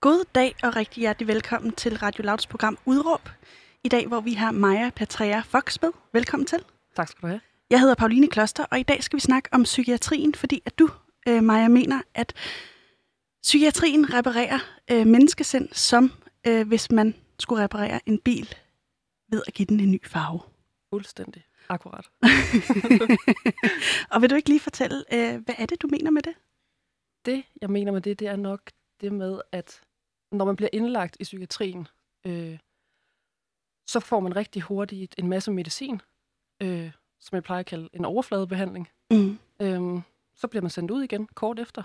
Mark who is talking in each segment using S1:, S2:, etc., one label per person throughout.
S1: God dag og rigtig hjertelig velkommen til Radio Louds program Udråb. I dag, hvor vi har Maja Patrea Fox med. Velkommen til.
S2: Tak skal du have.
S1: Jeg hedder Pauline Kloster, og i dag skal vi snakke om psykiatrien, fordi at du, øh, Maja, mener, at psykiatrien reparerer øh, menneskesind, som øh, hvis man skulle reparere en bil ved at give den en ny farve.
S2: Fuldstændig. Akkurat.
S1: og vil du ikke lige fortælle, øh, hvad er det, du mener med det?
S2: Det, jeg mener med det, det er nok det med, at når man bliver indlagt i psykiatrien, øh, så får man rigtig hurtigt en masse medicin, øh, som jeg plejer at kalde en overfladebehandling.
S1: Mm.
S2: Øh, så bliver man sendt ud igen kort efter,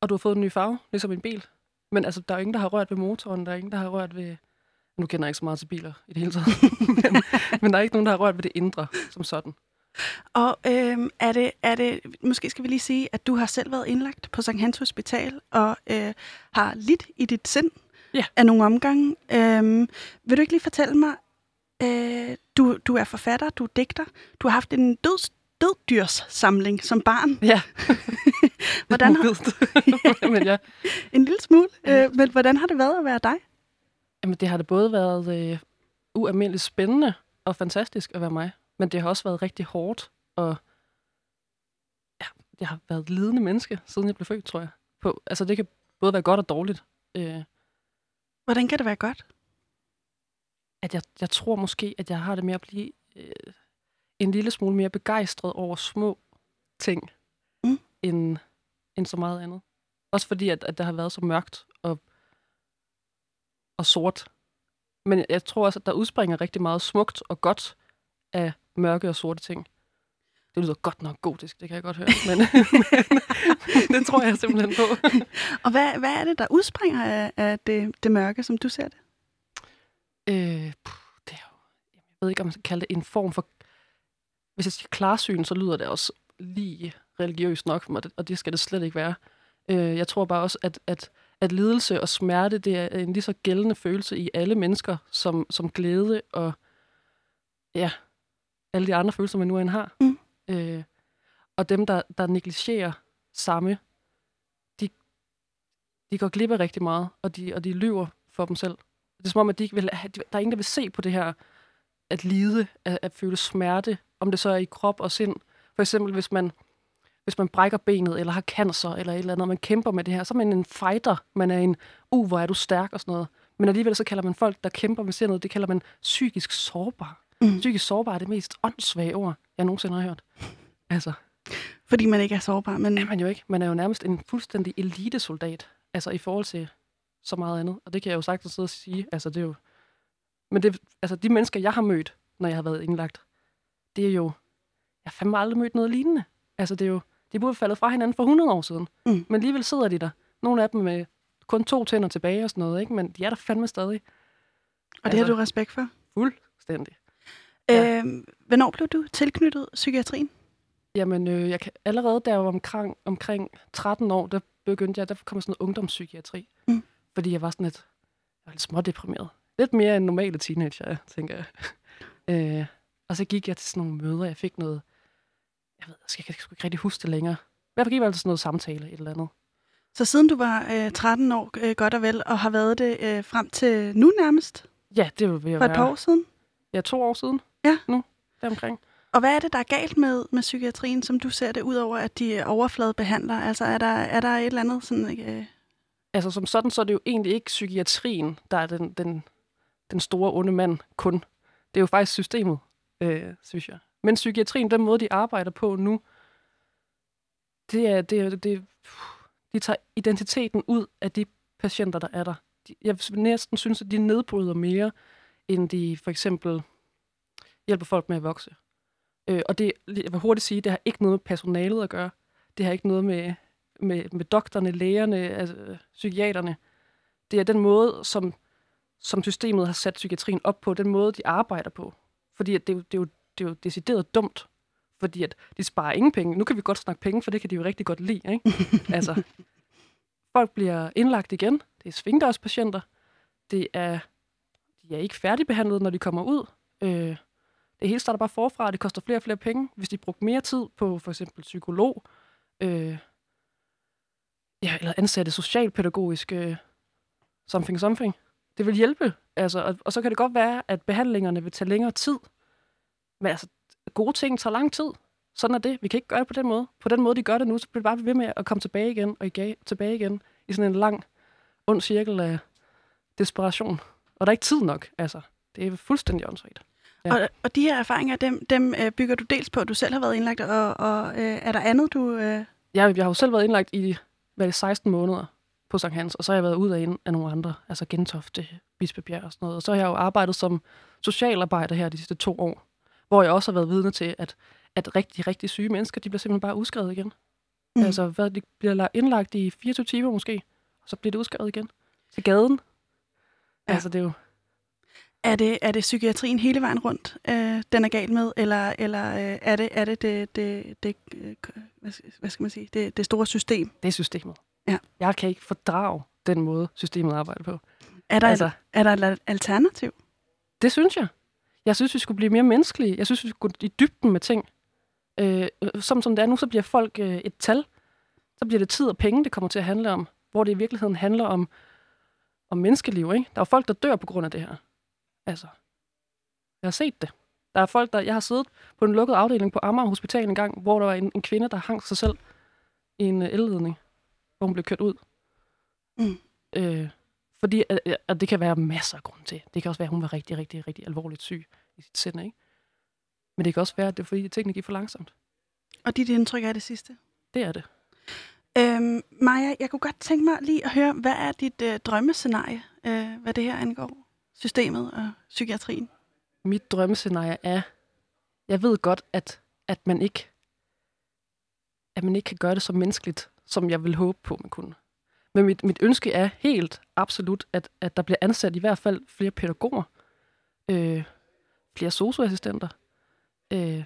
S2: og du har fået en ny farve, ligesom en bil. Men altså, der er ingen, der har rørt ved motoren, der er ingen, der har rørt ved... Nu kender jeg ikke så meget til biler i det hele taget, men, men der er ikke nogen, der har rørt ved det indre som sådan.
S1: Og øh, er, det, er det, måske skal vi lige sige, at du har selv været indlagt på Sankt Hans Hospital og øh, har lidt i dit sind
S2: ja.
S1: af nogle omgange. Øh, vil du ikke lige fortælle mig, øh, du, du er forfatter, du er digter, du har haft en døds, døddyrsamling som barn.
S2: Ja.
S1: hvordan har,
S2: men ja.
S1: En lille smule. Øh, men hvordan har det været at være dig?
S2: Jamen, det har det både været øh, ualmindeligt spændende og fantastisk at være mig. Men det har også været rigtig hårdt, og ja, jeg har været et lidende menneske, siden jeg blev født, tror jeg. På, altså, det kan både være godt og dårligt. Øh,
S1: Hvordan kan det være godt?
S2: At jeg, jeg tror måske, at jeg har det med at blive øh, en lille smule mere begejstret over små ting,
S1: mm.
S2: end, end så meget andet. Også fordi, at, at det har været så mørkt og, og sort. Men jeg tror også, at der udspringer rigtig meget smukt og godt af mørke og sorte ting. Det lyder godt nok gotisk, det kan jeg godt høre. Men, men det tror jeg simpelthen på.
S1: og hvad, hvad er det, der udspringer af, af det, det mørke, som du ser det?
S2: Øh, puh, det er jo, jeg ved ikke, om man skal kalde det en form for... Hvis jeg siger klarsyn, så lyder det også lige religiøst nok, og det skal det slet ikke være. Øh, jeg tror bare også, at, at, at lidelse og smerte, det er en lige så gældende følelse i alle mennesker, som, som glæde og ja, alle de andre følelser, man nu end har.
S1: Mm.
S2: Øh, og dem, der, der negligerer samme, de, de går glip af rigtig meget, og de, og de lyver for dem selv. Det er som om, at de ikke vil, der er ingen, der vil se på det her, at lide, at, at føle smerte, om det så er i krop og sind. For eksempel, hvis man, hvis man brækker benet, eller har cancer, eller et eller andet, og man kæmper med det her, så er man en fighter. Man er en, uh, hvor er du stærk, og sådan noget. Men alligevel så kalder man folk, der kæmper med sindet, det kalder man psykisk sårbar. Mm. Psykisk sårbar er det mest åndssvage ord, jeg nogensinde har hørt. Altså.
S1: Fordi man ikke er sårbar, men...
S2: Er man jo ikke. Man er jo nærmest en fuldstændig elitesoldat, altså i forhold til så meget andet. Og det kan jeg jo sagtens sidde og sige. Altså, det er jo... Men det, altså, de mennesker, jeg har mødt, når jeg har været indlagt, det er jo... Jeg har fandme aldrig mødt noget lignende. Altså, det er jo... De burde faldet fra hinanden for 100 år siden.
S1: Mm.
S2: Men alligevel sidder de der. Nogle af dem med kun to tænder tilbage og sådan noget, ikke? Men de er der fandme stadig.
S1: Og det altså, har du respekt for?
S2: Fuldstændig.
S1: Ja. Øh, hvornår blev du tilknyttet psykiatrien?
S2: Jamen, øh, jeg kan, allerede der var omkring, omkring 13 år, der begyndte jeg, der kom sådan noget ungdomspsykiatri.
S1: Mm.
S2: Fordi jeg var sådan lidt, jeg var lidt smådeprimeret. Lidt mere end normale teenager, tænker jeg. øh, og så gik jeg til sådan nogle møder, jeg fik noget, jeg ved, jeg skal, jeg skal ikke rigtig huske det længere. Jeg gik altså sådan noget samtale, et eller andet.
S1: Så siden du var øh, 13 år, øh, godt og vel, og har været det øh, frem til nu nærmest?
S2: Ja, det vil jeg
S1: For et par år siden?
S2: Ja, to år siden.
S1: Ja.
S2: Nu, deromkring.
S1: Og hvad er det, der er galt med, med psykiatrien, som du ser det, udover at de er overfladebehandler? Altså, er der, er der et eller andet sådan... Øh...
S2: Altså, som sådan, så er det jo egentlig ikke psykiatrien, der er den, den, den store onde mand kun. Det er jo faktisk systemet, øh, synes jeg. Men psykiatrien, den måde, de arbejder på nu, det er, det er, det, de tager identiteten ud af de patienter, der er der. Jeg næsten synes, at de nedbryder mere, end de for eksempel hjælper folk med at vokse. Øh, og det, jeg vil hurtigt sige, det har ikke noget med personalet at gøre. Det har ikke noget med, med, med doktorne, lægerne, altså, psykiaterne. Det er den måde, som, som systemet har sat psykiatrien op på, den måde, de arbejder på. Fordi at det, det, er jo, det er jo decideret dumt. Fordi at de sparer ingen penge. Nu kan vi godt snakke penge, for det kan de jo rigtig godt lide. Ikke? altså, folk bliver indlagt igen. Det er svingdørspatienter. Det er, de er ikke færdigbehandlet, når de kommer ud. Øh, det hele starter bare forfra, det koster flere og flere penge. Hvis de brugte mere tid på for eksempel psykolog, øh, ja, eller ansatte socialpædagogiske øh, something something. Det vil hjælpe. Altså, og, og så kan det godt være, at behandlingerne vil tage længere tid. Men altså, gode ting tager lang tid. Sådan er det. Vi kan ikke gøre det på den måde. På den måde, de gør det nu, så bliver det bare ved med at komme tilbage igen og igen, tilbage igen i sådan en lang, ond cirkel af desperation. Og der er ikke tid nok. Altså, det er fuldstændig åndssvagt.
S1: Ja. Og, og de her erfaringer, dem, dem øh, bygger du dels på, at du selv har været indlagt, og, og øh, er der andet, du... Øh...
S2: Jeg, jeg har jo selv været indlagt i hvad det, 16 måneder på Sankt Hans, og så har jeg været ud af en af nogle andre, altså Gentofte, Bispebjerg og sådan noget. Og så har jeg jo arbejdet som socialarbejder her de sidste to år, hvor jeg også har været vidne til, at, at rigtig, rigtig syge mennesker, de bliver simpelthen bare udskrevet igen. Mm. Altså, hvad, de bliver indlagt i 24 timer måske, og så bliver det udskrevet igen til gaden. Ja. Altså, det er jo...
S1: Er det, er det psykiatrien hele vejen rundt, øh, den er gal med, eller, eller øh, er det er det, det, det, det øh, hvad skal man sige, det, det store system?
S2: Det er systemet. Ja. Jeg kan ikke fordrage den måde, systemet arbejder på.
S1: Er der, altså, et, er der et alternativ?
S2: Det synes jeg. Jeg synes, vi skulle blive mere menneskelige. Jeg synes, vi skulle gå i dybden med ting. Øh, som, som det er nu, så bliver folk øh, et tal. Så bliver det tid og penge, det kommer til at handle om. Hvor det i virkeligheden handler om, om menneskeliv. Ikke? Der er folk, der dør på grund af det her. Altså, jeg har set det. Der er folk, der... Jeg har siddet på en lukket afdeling på Amager Hospital en gang, hvor der var en, en kvinde, der hang sig selv i en øh, elledning, hvor hun blev kørt ud. Mm. Øh, fordi at, at det kan være masser af grund til. Det kan også være, at hun var rigtig, rigtig, rigtig alvorligt syg i sit sind, ikke? Men det kan også være, at det er fordi, tingene gik for langsomt.
S1: Og dit indtryk er det sidste?
S2: Det er det.
S1: Øhm, Maja, jeg kunne godt tænke mig lige at høre, hvad er dit øh, drømmescenarie, øh, hvad det her angår? Systemet og psykiatrien?
S2: Mit drømmescenarie er, jeg ved godt, at, at man ikke at man ikke kan gøre det så menneskeligt, som jeg vil håbe på, man kunne. Men mit, mit ønske er helt absolut, at, at der bliver ansat i hvert fald flere pædagoger, øh, flere socioassistenter, øh,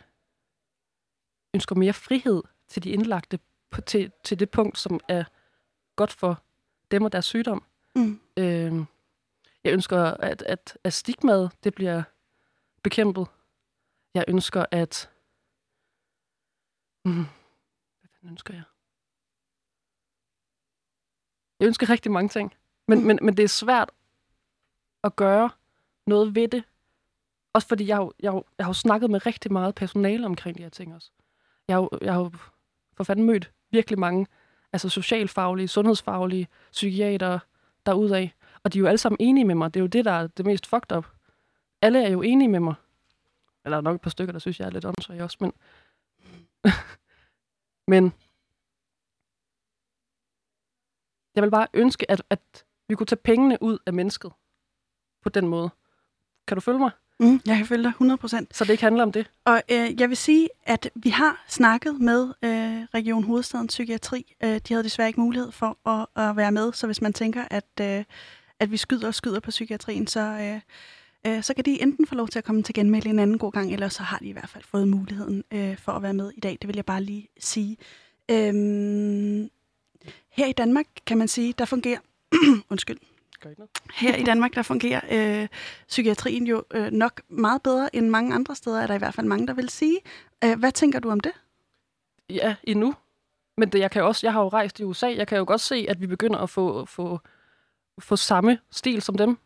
S2: ønsker mere frihed til de indlagte på, til, til det punkt, som er godt for dem og deres sygdom. Mm. Øh, jeg ønsker, at, at, at stigmaet det bliver bekæmpet. Jeg ønsker, at... Mm, hvad fanden ønsker jeg? Jeg ønsker rigtig mange ting. Men, mm. men, men det er svært at gøre noget ved det. Også fordi jeg, har, jeg, har, jeg har jo snakket med rigtig meget personale omkring de her ting også. Jeg har, jeg har jo for fanden mødt virkelig mange altså socialfaglige, sundhedsfaglige, psykiater derudaf. Og de er jo alle sammen enige med mig. Det er jo det, der er det mest fucked up. Alle er jo enige med mig. Eller der er nok et par stykker, der synes, jeg er lidt åndssvagt også, men... men Jeg vil bare ønske, at, at vi kunne tage pengene ud af mennesket på den måde. Kan du følge mig?
S1: Mm, jeg kan følge dig 100%.
S2: Så det ikke handler om det?
S1: Og øh, jeg vil sige, at vi har snakket med øh, Region Hovedstadens Psykiatri. Øh, de havde desværre ikke mulighed for at, at være med, så hvis man tænker, at, øh, at vi skyder og skyder på psykiatrien, så, øh, øh, så kan de enten få lov til at komme til genmelde en anden god gang, eller så har de i hvert fald fået muligheden øh, for at være med i dag. Det vil jeg bare lige sige. Øh, her i Danmark, kan man sige, der fungerer... undskyld. Her i Danmark, der fungerer øh, psykiatrien jo øh, nok meget bedre end mange andre steder, er der i hvert fald mange, der vil sige. Øh, hvad tænker du om det?
S2: Ja, endnu. Men det, jeg, kan også, jeg har jo rejst i USA, jeg kan jo godt se, at vi begynder at få, få, få samme stil som dem.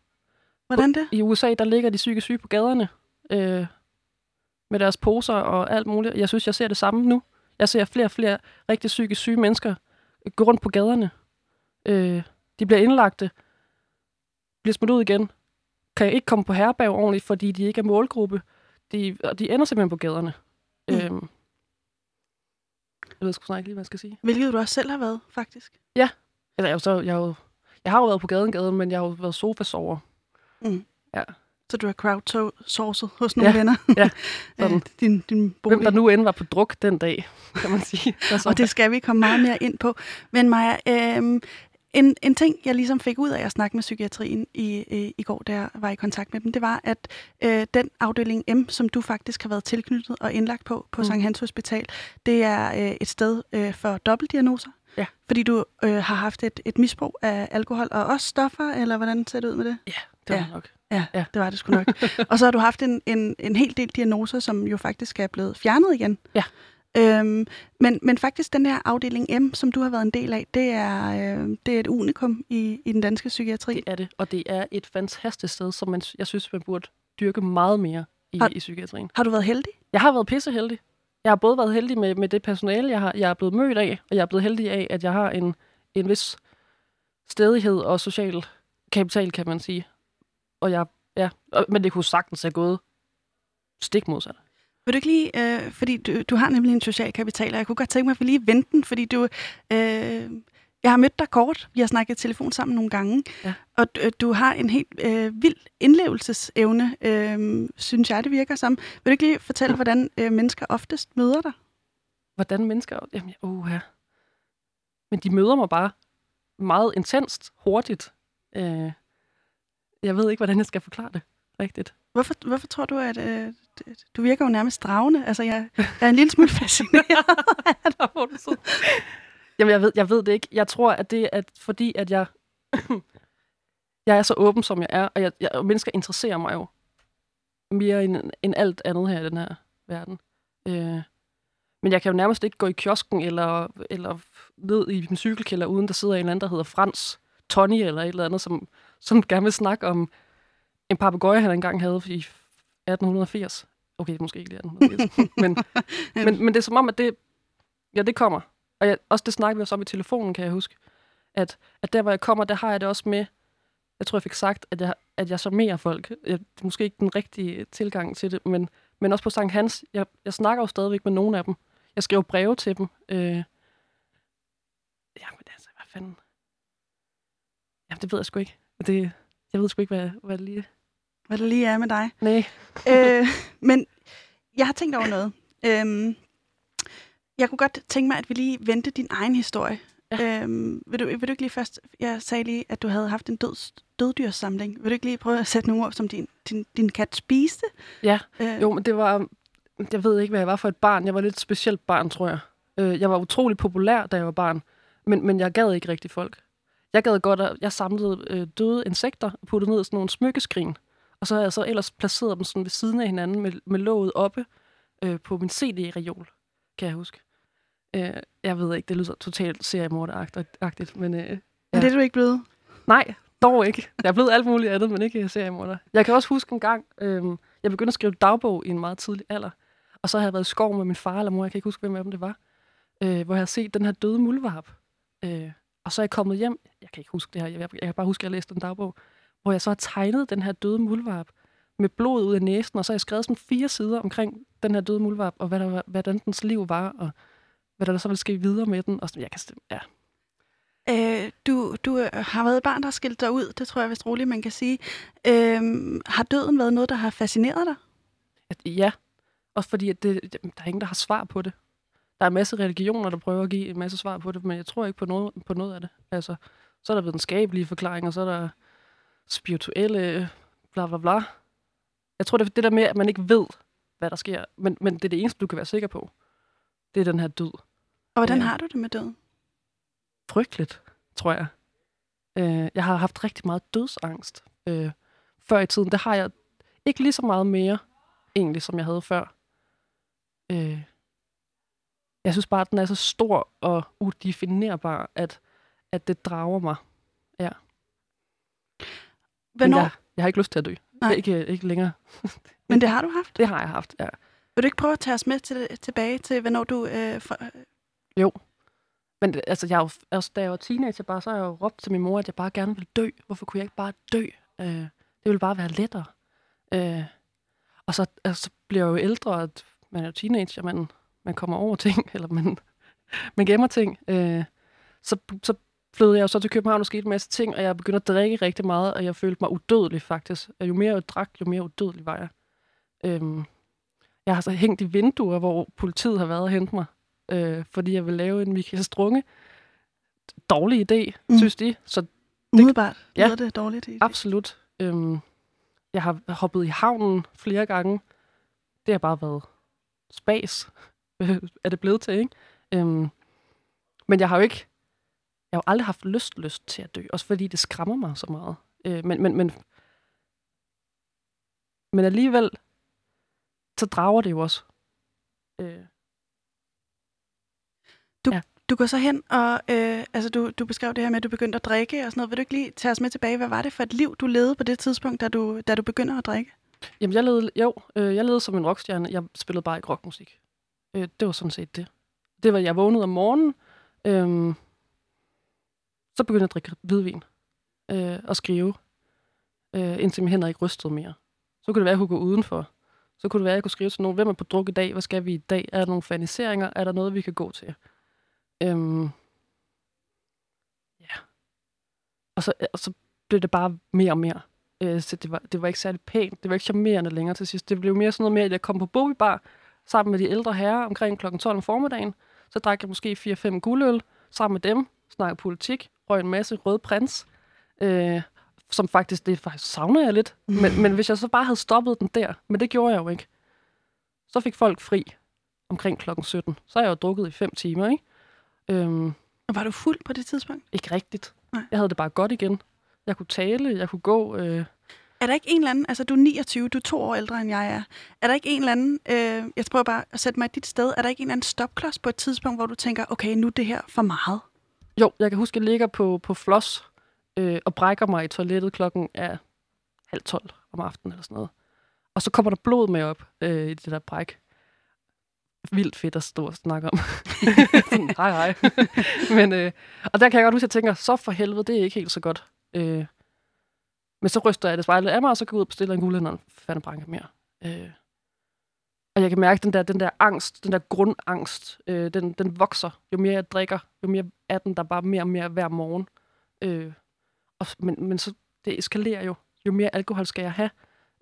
S1: Hvordan det?
S2: I USA, der ligger de psykisk syge på gaderne øh, med deres poser og alt muligt. Jeg synes, jeg ser det samme nu. Jeg ser flere og flere rigtig psykisk syge mennesker, gå rundt på gaderne. Øh, de bliver indlagte, bliver smidt ud igen, kan ikke komme på herberg ordentligt, fordi de ikke er målgruppe. De, og de ender simpelthen på gaderne. Mm. Øh, jeg ved sgu ikke lige, hvad jeg skal sige.
S1: Hvilket du også selv har været, faktisk.
S2: Ja. Eller jeg, så, jeg, jo, jeg har jo været på gaden, gaden, men jeg har jo været sofasover.
S1: Mm. Ja. Så du har crowdsourcet hos nogle ja, venner.
S2: ja, sådan.
S1: din, din bolig.
S2: Hvem der nu end var på druk den dag, kan man sige.
S1: og det skal vi komme meget mere ind på. Men Maja, øh, en, en ting, jeg ligesom fik ud af at snakke med psykiatrien i, i, i går, da jeg var i kontakt med dem, det var, at øh, den afdeling M, som du faktisk har været tilknyttet og indlagt på, på mm. Sankt Hans Hospital, det er øh, et sted øh, for dobbeltdiagnoser. Ja. Fordi du øh, har haft et, et misbrug af alkohol og også stoffer, eller hvordan ser det ud med det?
S2: Ja, det var ja. nok.
S1: Ja, ja, det var det sgu nok. og så har du haft en, en, en hel del diagnoser, som jo faktisk er blevet fjernet igen.
S2: Ja.
S1: Øhm, men, men faktisk den her afdeling M, som du har været en del af, det er, øh, det er et unikum i, i den danske psykiatri.
S2: Det er det, og det er et fantastisk sted, som man, jeg synes, man burde dyrke meget mere i,
S1: Har-
S2: i psykiatrien.
S1: Har du været heldig?
S2: Jeg har været pisseheldig. Jeg har både været heldig med, med det personale, jeg, har, jeg er blevet mødt af, og jeg er blevet heldig af, at jeg har en, en vis stedighed og social kapital, kan man sige. Og jeg, ja, og- men det kunne sagtens have gået stik modsat.
S1: Vil du ikke lige, øh, fordi du, du har nemlig en social kapital, og jeg kunne godt tænke mig, at vi lige vente den, fordi du, øh, jeg har mødt dig kort, vi har snakket i telefon sammen nogle gange,
S2: Ja.
S1: og du, du har en helt øh, vild indlevelsesevne, øh, synes jeg, det virker som. Vil du ikke lige fortælle, hvordan øh, mennesker oftest møder dig?
S2: Hvordan mennesker... Jamen, uh, ja. Men de møder mig bare meget intenst, hurtigt. Øh, jeg ved ikke, hvordan jeg skal forklare det rigtigt.
S1: Hvorfor, hvorfor tror du, at øh, du virker jo nærmest dragende? Altså, jeg, jeg er en lille smule fascineret.
S2: Jamen, jeg ved, jeg ved det ikke. Jeg tror, at det er at fordi, at jeg, jeg er så åben, som jeg er, og, jeg, jeg, og mennesker interesserer mig jo mere end, end alt andet her i den her verden. Øh, men jeg kan jo nærmest ikke gå i kiosken eller, eller ned i min cykelkælder, uden der sidder en eller anden, der hedder Frans Tony eller et eller andet, som, som gerne vil snakke om en papegøje, han engang havde i 1880. Okay, måske ikke lige 1880, men, men, men det er som om, at det, ja, det kommer. Og jeg, også det snakker vi også om i telefonen, kan jeg huske. At, at der, hvor jeg kommer, der har jeg det også med, jeg tror, jeg fik sagt, at jeg, at jeg charmerer folk. Jeg, det er måske ikke den rigtige tilgang til det, men, men også på Sankt Hans, jeg, jeg snakker jo stadigvæk med nogle af dem. Jeg skriver breve til dem. Øh, jamen altså, hvad fanden? Jamen, det ved jeg sgu ikke. Det, jeg ved sgu ikke, hvad, hvad det lige...
S1: Hvad der lige er med dig.
S2: Nej.
S1: øh, men jeg har tænkt over noget. Øhm, jeg kunne godt tænke mig, at vi lige vendte din egen historie. Ja. Øhm, vil, du, vil du ikke lige først... Jeg sagde lige, at du havde haft en død, døddyrsamling. Vil du ikke lige prøve at sætte nogle ord, som din, din, din kat spiste?
S2: Ja,
S1: Øh,
S2: Jo, men det var... Jeg ved ikke, hvad jeg var for et barn. Jeg var lidt specielt barn, tror jeg. Øh, jeg var utrolig populær, da jeg var barn. Men, men jeg gad ikke rigtig folk. Jeg gad godt, at jeg samlede øh, døde insekter og puttede ned i sådan nogle smykkeskrin. Og så havde jeg så ellers placeret dem sådan ved siden af hinanden med, med låget oppe øh, på min CD-reol, kan jeg huske. Øh, jeg ved ikke, det lyder totalt seriemorderagtigt, men... Øh,
S1: Men det er du ikke blevet.
S2: Nej, dog ikke. Jeg er blevet alt muligt andet, men ikke seriemorder. Jeg kan også huske en gang, øhm, jeg begyndte at skrive dagbog i en meget tidlig alder. Og så havde jeg været i skov med min far eller mor, jeg kan ikke huske, hvem af dem det var. Øh, hvor jeg havde set den her døde muldvarp. Øh, og så er jeg kommet hjem, jeg kan ikke huske det her, jeg, jeg kan bare huske, at jeg læste en dagbog, hvor jeg så har tegnet den her døde muldvarp med blod ud af næsen, og så har jeg skrevet sådan fire sider omkring den her døde muldvarp, og hvad der, var- hvordan dens liv var, og hvad der så ville ske videre med den. Og sådan, jeg kan, st- ja,
S1: Øh, du, du øh, har været et barn, der har skilt dig ud. Det tror jeg vist roligt, man kan sige. Øh, har døden været noget, der har fascineret dig?
S2: At, ja, også fordi at det, der er ingen, der har svar på det. Der er en masse religioner, der prøver at give en masse svar på det, men jeg tror ikke på noget, på noget af det. Altså, så er der videnskabelige forklaringer, så er der spirituelle, bla bla bla. Jeg tror, det er det der med, at man ikke ved, hvad der sker, men, men det er det eneste, du kan være sikker på. Det er den her død.
S1: Og hvordan
S2: Ja.
S1: har du det med døden?
S2: Frygteligt, tror jeg. Øh, jeg har haft rigtig meget dødsangst øh, før i tiden. Det har jeg ikke lige så meget mere, egentlig, som jeg havde før. Øh, jeg synes bare, at den er så stor og udefinerbar, at, at det drager mig. Men
S1: Hvornår?
S2: jeg, jeg har ikke lyst til at dø.
S1: Nej.
S2: Ikke, ikke længere.
S1: Men det har du haft.
S2: Det har jeg haft, ja.
S1: Vil du ikke prøve at tage os med til, tilbage til, hvornår du... Øh, for,
S2: Men det- altså, jeg jo, altså, da jeg var teenager, bare, så har jeg jo råbt til min mor, at jeg bare gerne ville dø. Hvorfor kunne jeg ikke bare dø? Øh, det ville bare være lettere. Øh, og så, altså, så bliver jeg jo ældre, at man er jo teenager, man, man kommer over ting, eller man, man gemmer ting. Øh, så, så flyttede jeg jo så til København og skete en masse ting, og jeg begyndte at drikke rigtig meget, og jeg følte mig udødelig faktisk. Og jo mere jeg drak, jo mere udødelig var jeg. Øh, jeg har så hængt i vinduer, hvor politiet har været og hentet mig øh, fordi jeg vil lave en Michael Strunge. Dårlig idé,
S1: Mm.
S2: synes de. Så
S1: umiddelbart
S2: Ja.
S1: lyder det dårligt. i-
S2: absolut. Øhm, jeg har hoppet i havnen flere gange. Det har bare været spas, er det blevet til, ikke? Øhm, men jeg har jo ikke, jeg har jo aldrig haft lyst, lyst til at dø, også fordi det skræmmer mig så meget. Øh, men, men, men, men alligevel, så drager det jo også. Øh,
S1: Du,
S2: Ja.
S1: du går så hen, og øh, altså, du, du beskrev det her med, at du begyndte at drikke og sådan noget. Vil du ikke lige tage os med tilbage? Hvad var det for et liv, du levede på det tidspunkt, da du, da du begynder at drikke?
S2: Jamen, jeg levede, jo, øh, jeg levede som en rockstjerne. Jeg spillede bare ikke rockmusik. Øh, det var sådan set det. Det var, jeg vågnede om morgenen, øh, så begyndte jeg at drikke hvidvin øh, og skrive, øh, indtil mine hænder ikke rystede mere. Så kunne det være, at jeg kunne gå udenfor. Så kunne det være, at jeg kunne skrive til nogen, hvem er på druk i dag? Hvad skal vi i dag? Er der nogle faniseringer? Er der noget, vi kan gå til? Øhm, ja. Og så, øh, og så blev det bare mere og mere. Øh, så det var, det var ikke særlig pænt. Det var ikke charmerende længere til sidst. Det blev mere sådan noget mere, at jeg kom på Bobibar sammen med de ældre herrer omkring kl. 12 om formiddagen. Så drak jeg måske 4-5 guldøl sammen med dem, snakkede politik, røg en masse rød prins. Øh, som faktisk, det faktisk savner jeg lidt. Men, men hvis jeg så bare havde stoppet den der, men det gjorde jeg jo ikke. Så fik folk fri omkring klokken 17. Så har jeg jo drukket i fem timer, ikke? Øhm,
S1: Og var du fuld på det tidspunkt?
S2: ikke rigtigt.
S1: Nej.
S2: Jeg havde det bare godt igen. Jeg kunne tale, jeg kunne gå. Øh,
S1: Er der ikke en eller anden, altså du er 29, du er to år ældre end jeg er. Er der ikke en eller anden, øh, jeg prøver bare at sætte mig i dit sted, er der ikke en eller anden stopklods på et tidspunkt, hvor du tænker, okay, nu er det her for meget?
S2: jo, jeg kan huske, at jeg ligger på, på floss øh, og brækker mig i toilettet klokken er halv tolv om aftenen eller sådan noget. Og så kommer der blod med op øh, i det der bræk. Vildt fedt at stå og snakke om. Sådan, hej, hej. men, øh, og der kan jeg godt huske, at jeg tænker, så for helvede, det er ikke helt så godt. Øh, men så ryster jeg det spejlet af mig, og så går jeg ud og bestiller en guldhænder og fanden branke mere. Øh, og jeg kan mærke, den der, den der angst, den der grundangst, øh, den, den vokser. Jo mere jeg drikker, jo mere er den der bare mere og mere hver morgen. Øh, og, men, men så det eskalerer jo. Jo mere alkohol skal jeg have,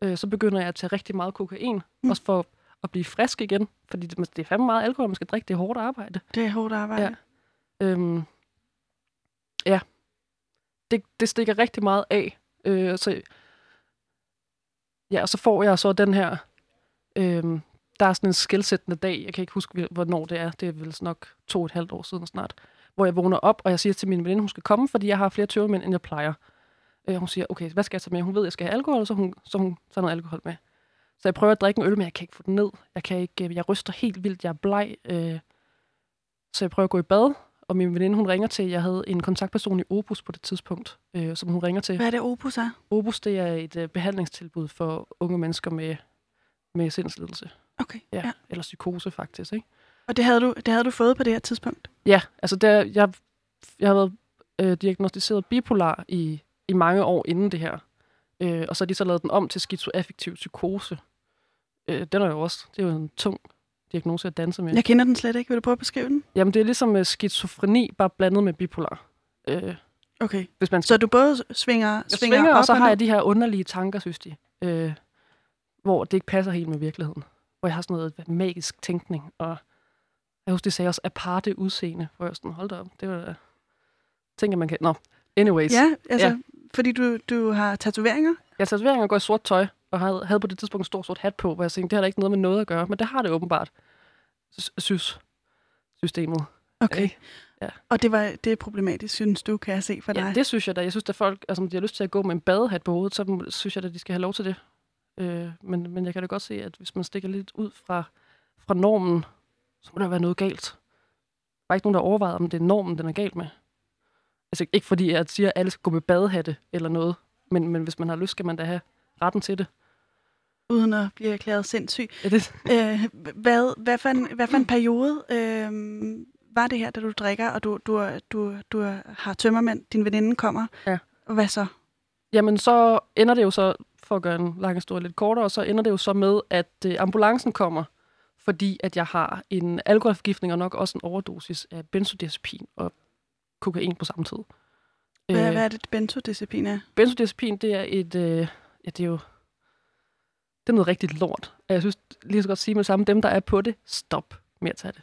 S2: øh, så begynder jeg at tage rigtig meget kokain.
S1: Mm.
S2: Også for at blive frisk igen. Fordi det, det er fandme meget alkohol, man skal drikke. Det er hårdt arbejde.
S1: Det er hårdt arbejde.
S2: Ja. Øhm, ja. Det, det stikker rigtig meget af. Øh, så, ja, og så får jeg så den her... Øhm, der er sådan en skældsættende dag. Jeg kan ikke huske, hvornår det er. Det er vel nok to og et halvt år siden snart. Hvor jeg vågner op, og jeg siger til min veninde, hun skal komme, fordi jeg har flere tøvmænd, end jeg plejer. Øh, hun siger, okay, hvad skal jeg tage med? Hun ved, jeg skal have alkohol, så hun, så hun tager noget alkohol med. Så jeg prøver at drikke en øl, men jeg kan ikke få den ned. Jeg, kan ikke, øh, jeg ryster helt vildt, jeg er bleg. Øh, så jeg prøver at gå i bad, og min veninde, hun ringer til, jeg havde en kontaktperson i Opus på det tidspunkt, øh, som hun ringer til.
S1: Hvad er det, Opus er?
S2: Opus, det er et øh, behandlingstilbud for unge mennesker med, med sindslidelse.
S1: Okay,
S2: Ja,
S1: ja.
S2: ja. Eller psykose, faktisk. Ikke?
S1: Og det havde, du, det havde du fået på det her tidspunkt?
S2: Ja, altså der, jeg, jeg har været øh, diagnostiseret bipolar i, i mange år inden det her. Øh, og så har de så lavet den om til skizoaffektiv psykose. Øh, den er jo også, det er jo en tung diagnose at danse med.
S1: Jeg kender den slet ikke. Vil du prøve at beskrive den?
S2: Jamen, det er ligesom øh, skizofreni, bare blandet med bipolar. Øh,
S1: Okay.
S2: hvis man
S1: Så du både svinger,
S2: jeg
S1: svinger,
S2: svinger,
S1: op
S2: og så har jeg de her underlige tanker, synes de, øh, hvor det ikke passer helt med virkeligheden. Hvor jeg har sådan noget magisk tænkning, og jeg husker, de sagde også aparte udseende, hvor jeg sådan, hold da op, det var da... Tænker man kan... Nå, anyways.
S1: Ja, altså,
S2: Ja.
S1: fordi du, du har tatoveringer?
S2: Har tatoveringer går i sort tøj, og havde, havde på det tidspunkt en stor sort hat på, hvor jeg tænkte, det har da ikke noget med noget at gøre, men det har det åbenbart, synes systemet.
S1: Okay.
S2: Ja.
S1: Og det var det er problematisk, synes du, kan jeg se for dig?
S2: Ja, det synes jeg da. Jeg synes, at folk, altså, de har lyst til at gå med en badehat på hovedet, så synes jeg, at de skal have lov til det. Øh, men, men jeg kan da godt se, at hvis man stikker lidt ud fra, fra normen, så må der være noget galt. Der er ikke nogen, der overvejer, om det er normen, den er galt med. Altså ikke fordi jeg siger, at alle skal gå med badehatte eller noget, men, men hvis man har lyst, skal man da have retten til det.
S1: Uden at blive erklæret sindssyg.
S2: Er det?
S1: Øh, hvad, hvad, for en, hvad for en periode øh, var det her, da du drikker, og du, du, du, du har tømmermænd, din veninde kommer?
S2: Ja.
S1: Og hvad så?
S2: Jamen, så ender det jo så, for at gøre en lang historie lidt kortere, så ender det jo så med, at øh, ambulancen kommer, fordi at jeg har en alkoholforgiftning og nok også en overdosis af benzodiazepin og kokain på samme tid.
S1: Hvad,
S2: Øh,
S1: hvad er det, benzodiazepin er?
S2: Benzodiazepin, det er et, øh, ja, det er jo, det er noget rigtig lort. Og jeg synes lige så godt sige med det samme, dem der er på det, stop med at tage det.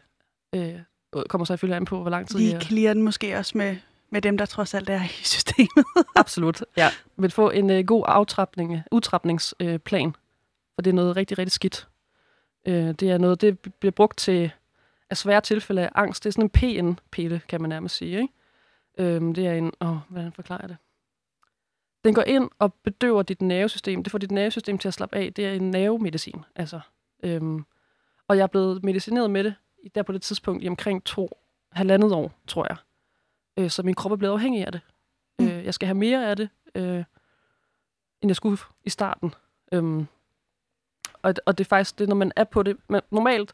S2: Øh, kommer så selvfølgelig an på, hvor lang tid
S1: Vi
S2: jeg...
S1: clearer den måske også med, med dem, der trods alt er i systemet.
S2: Absolut, ja. Vil få en øh, god aftrapning, udtrapningsplan, øh, plan, for det er noget rigtig, rigtig skidt. Øh, det er noget, det bliver brugt til af svære tilfælde af angst. Det er sådan en PN-pille, kan man nærmest sige. Ikke? Øh, det er en, åh, hvordan forklarer jeg det? Den går ind og bedøver dit nervesystem. Det får dit nervesystem til at slappe af. Det er en nervemedicin. Altså. Øhm, og jeg er blevet medicineret med det der på det tidspunkt i omkring to halvandet år, tror jeg. Øh, så min krop er blevet afhængig af det.
S1: Mm.
S2: Øh, jeg skal have mere af det, øh, end jeg skulle i starten. Øhm, og, og det er faktisk det, når man er på det. Man, normalt,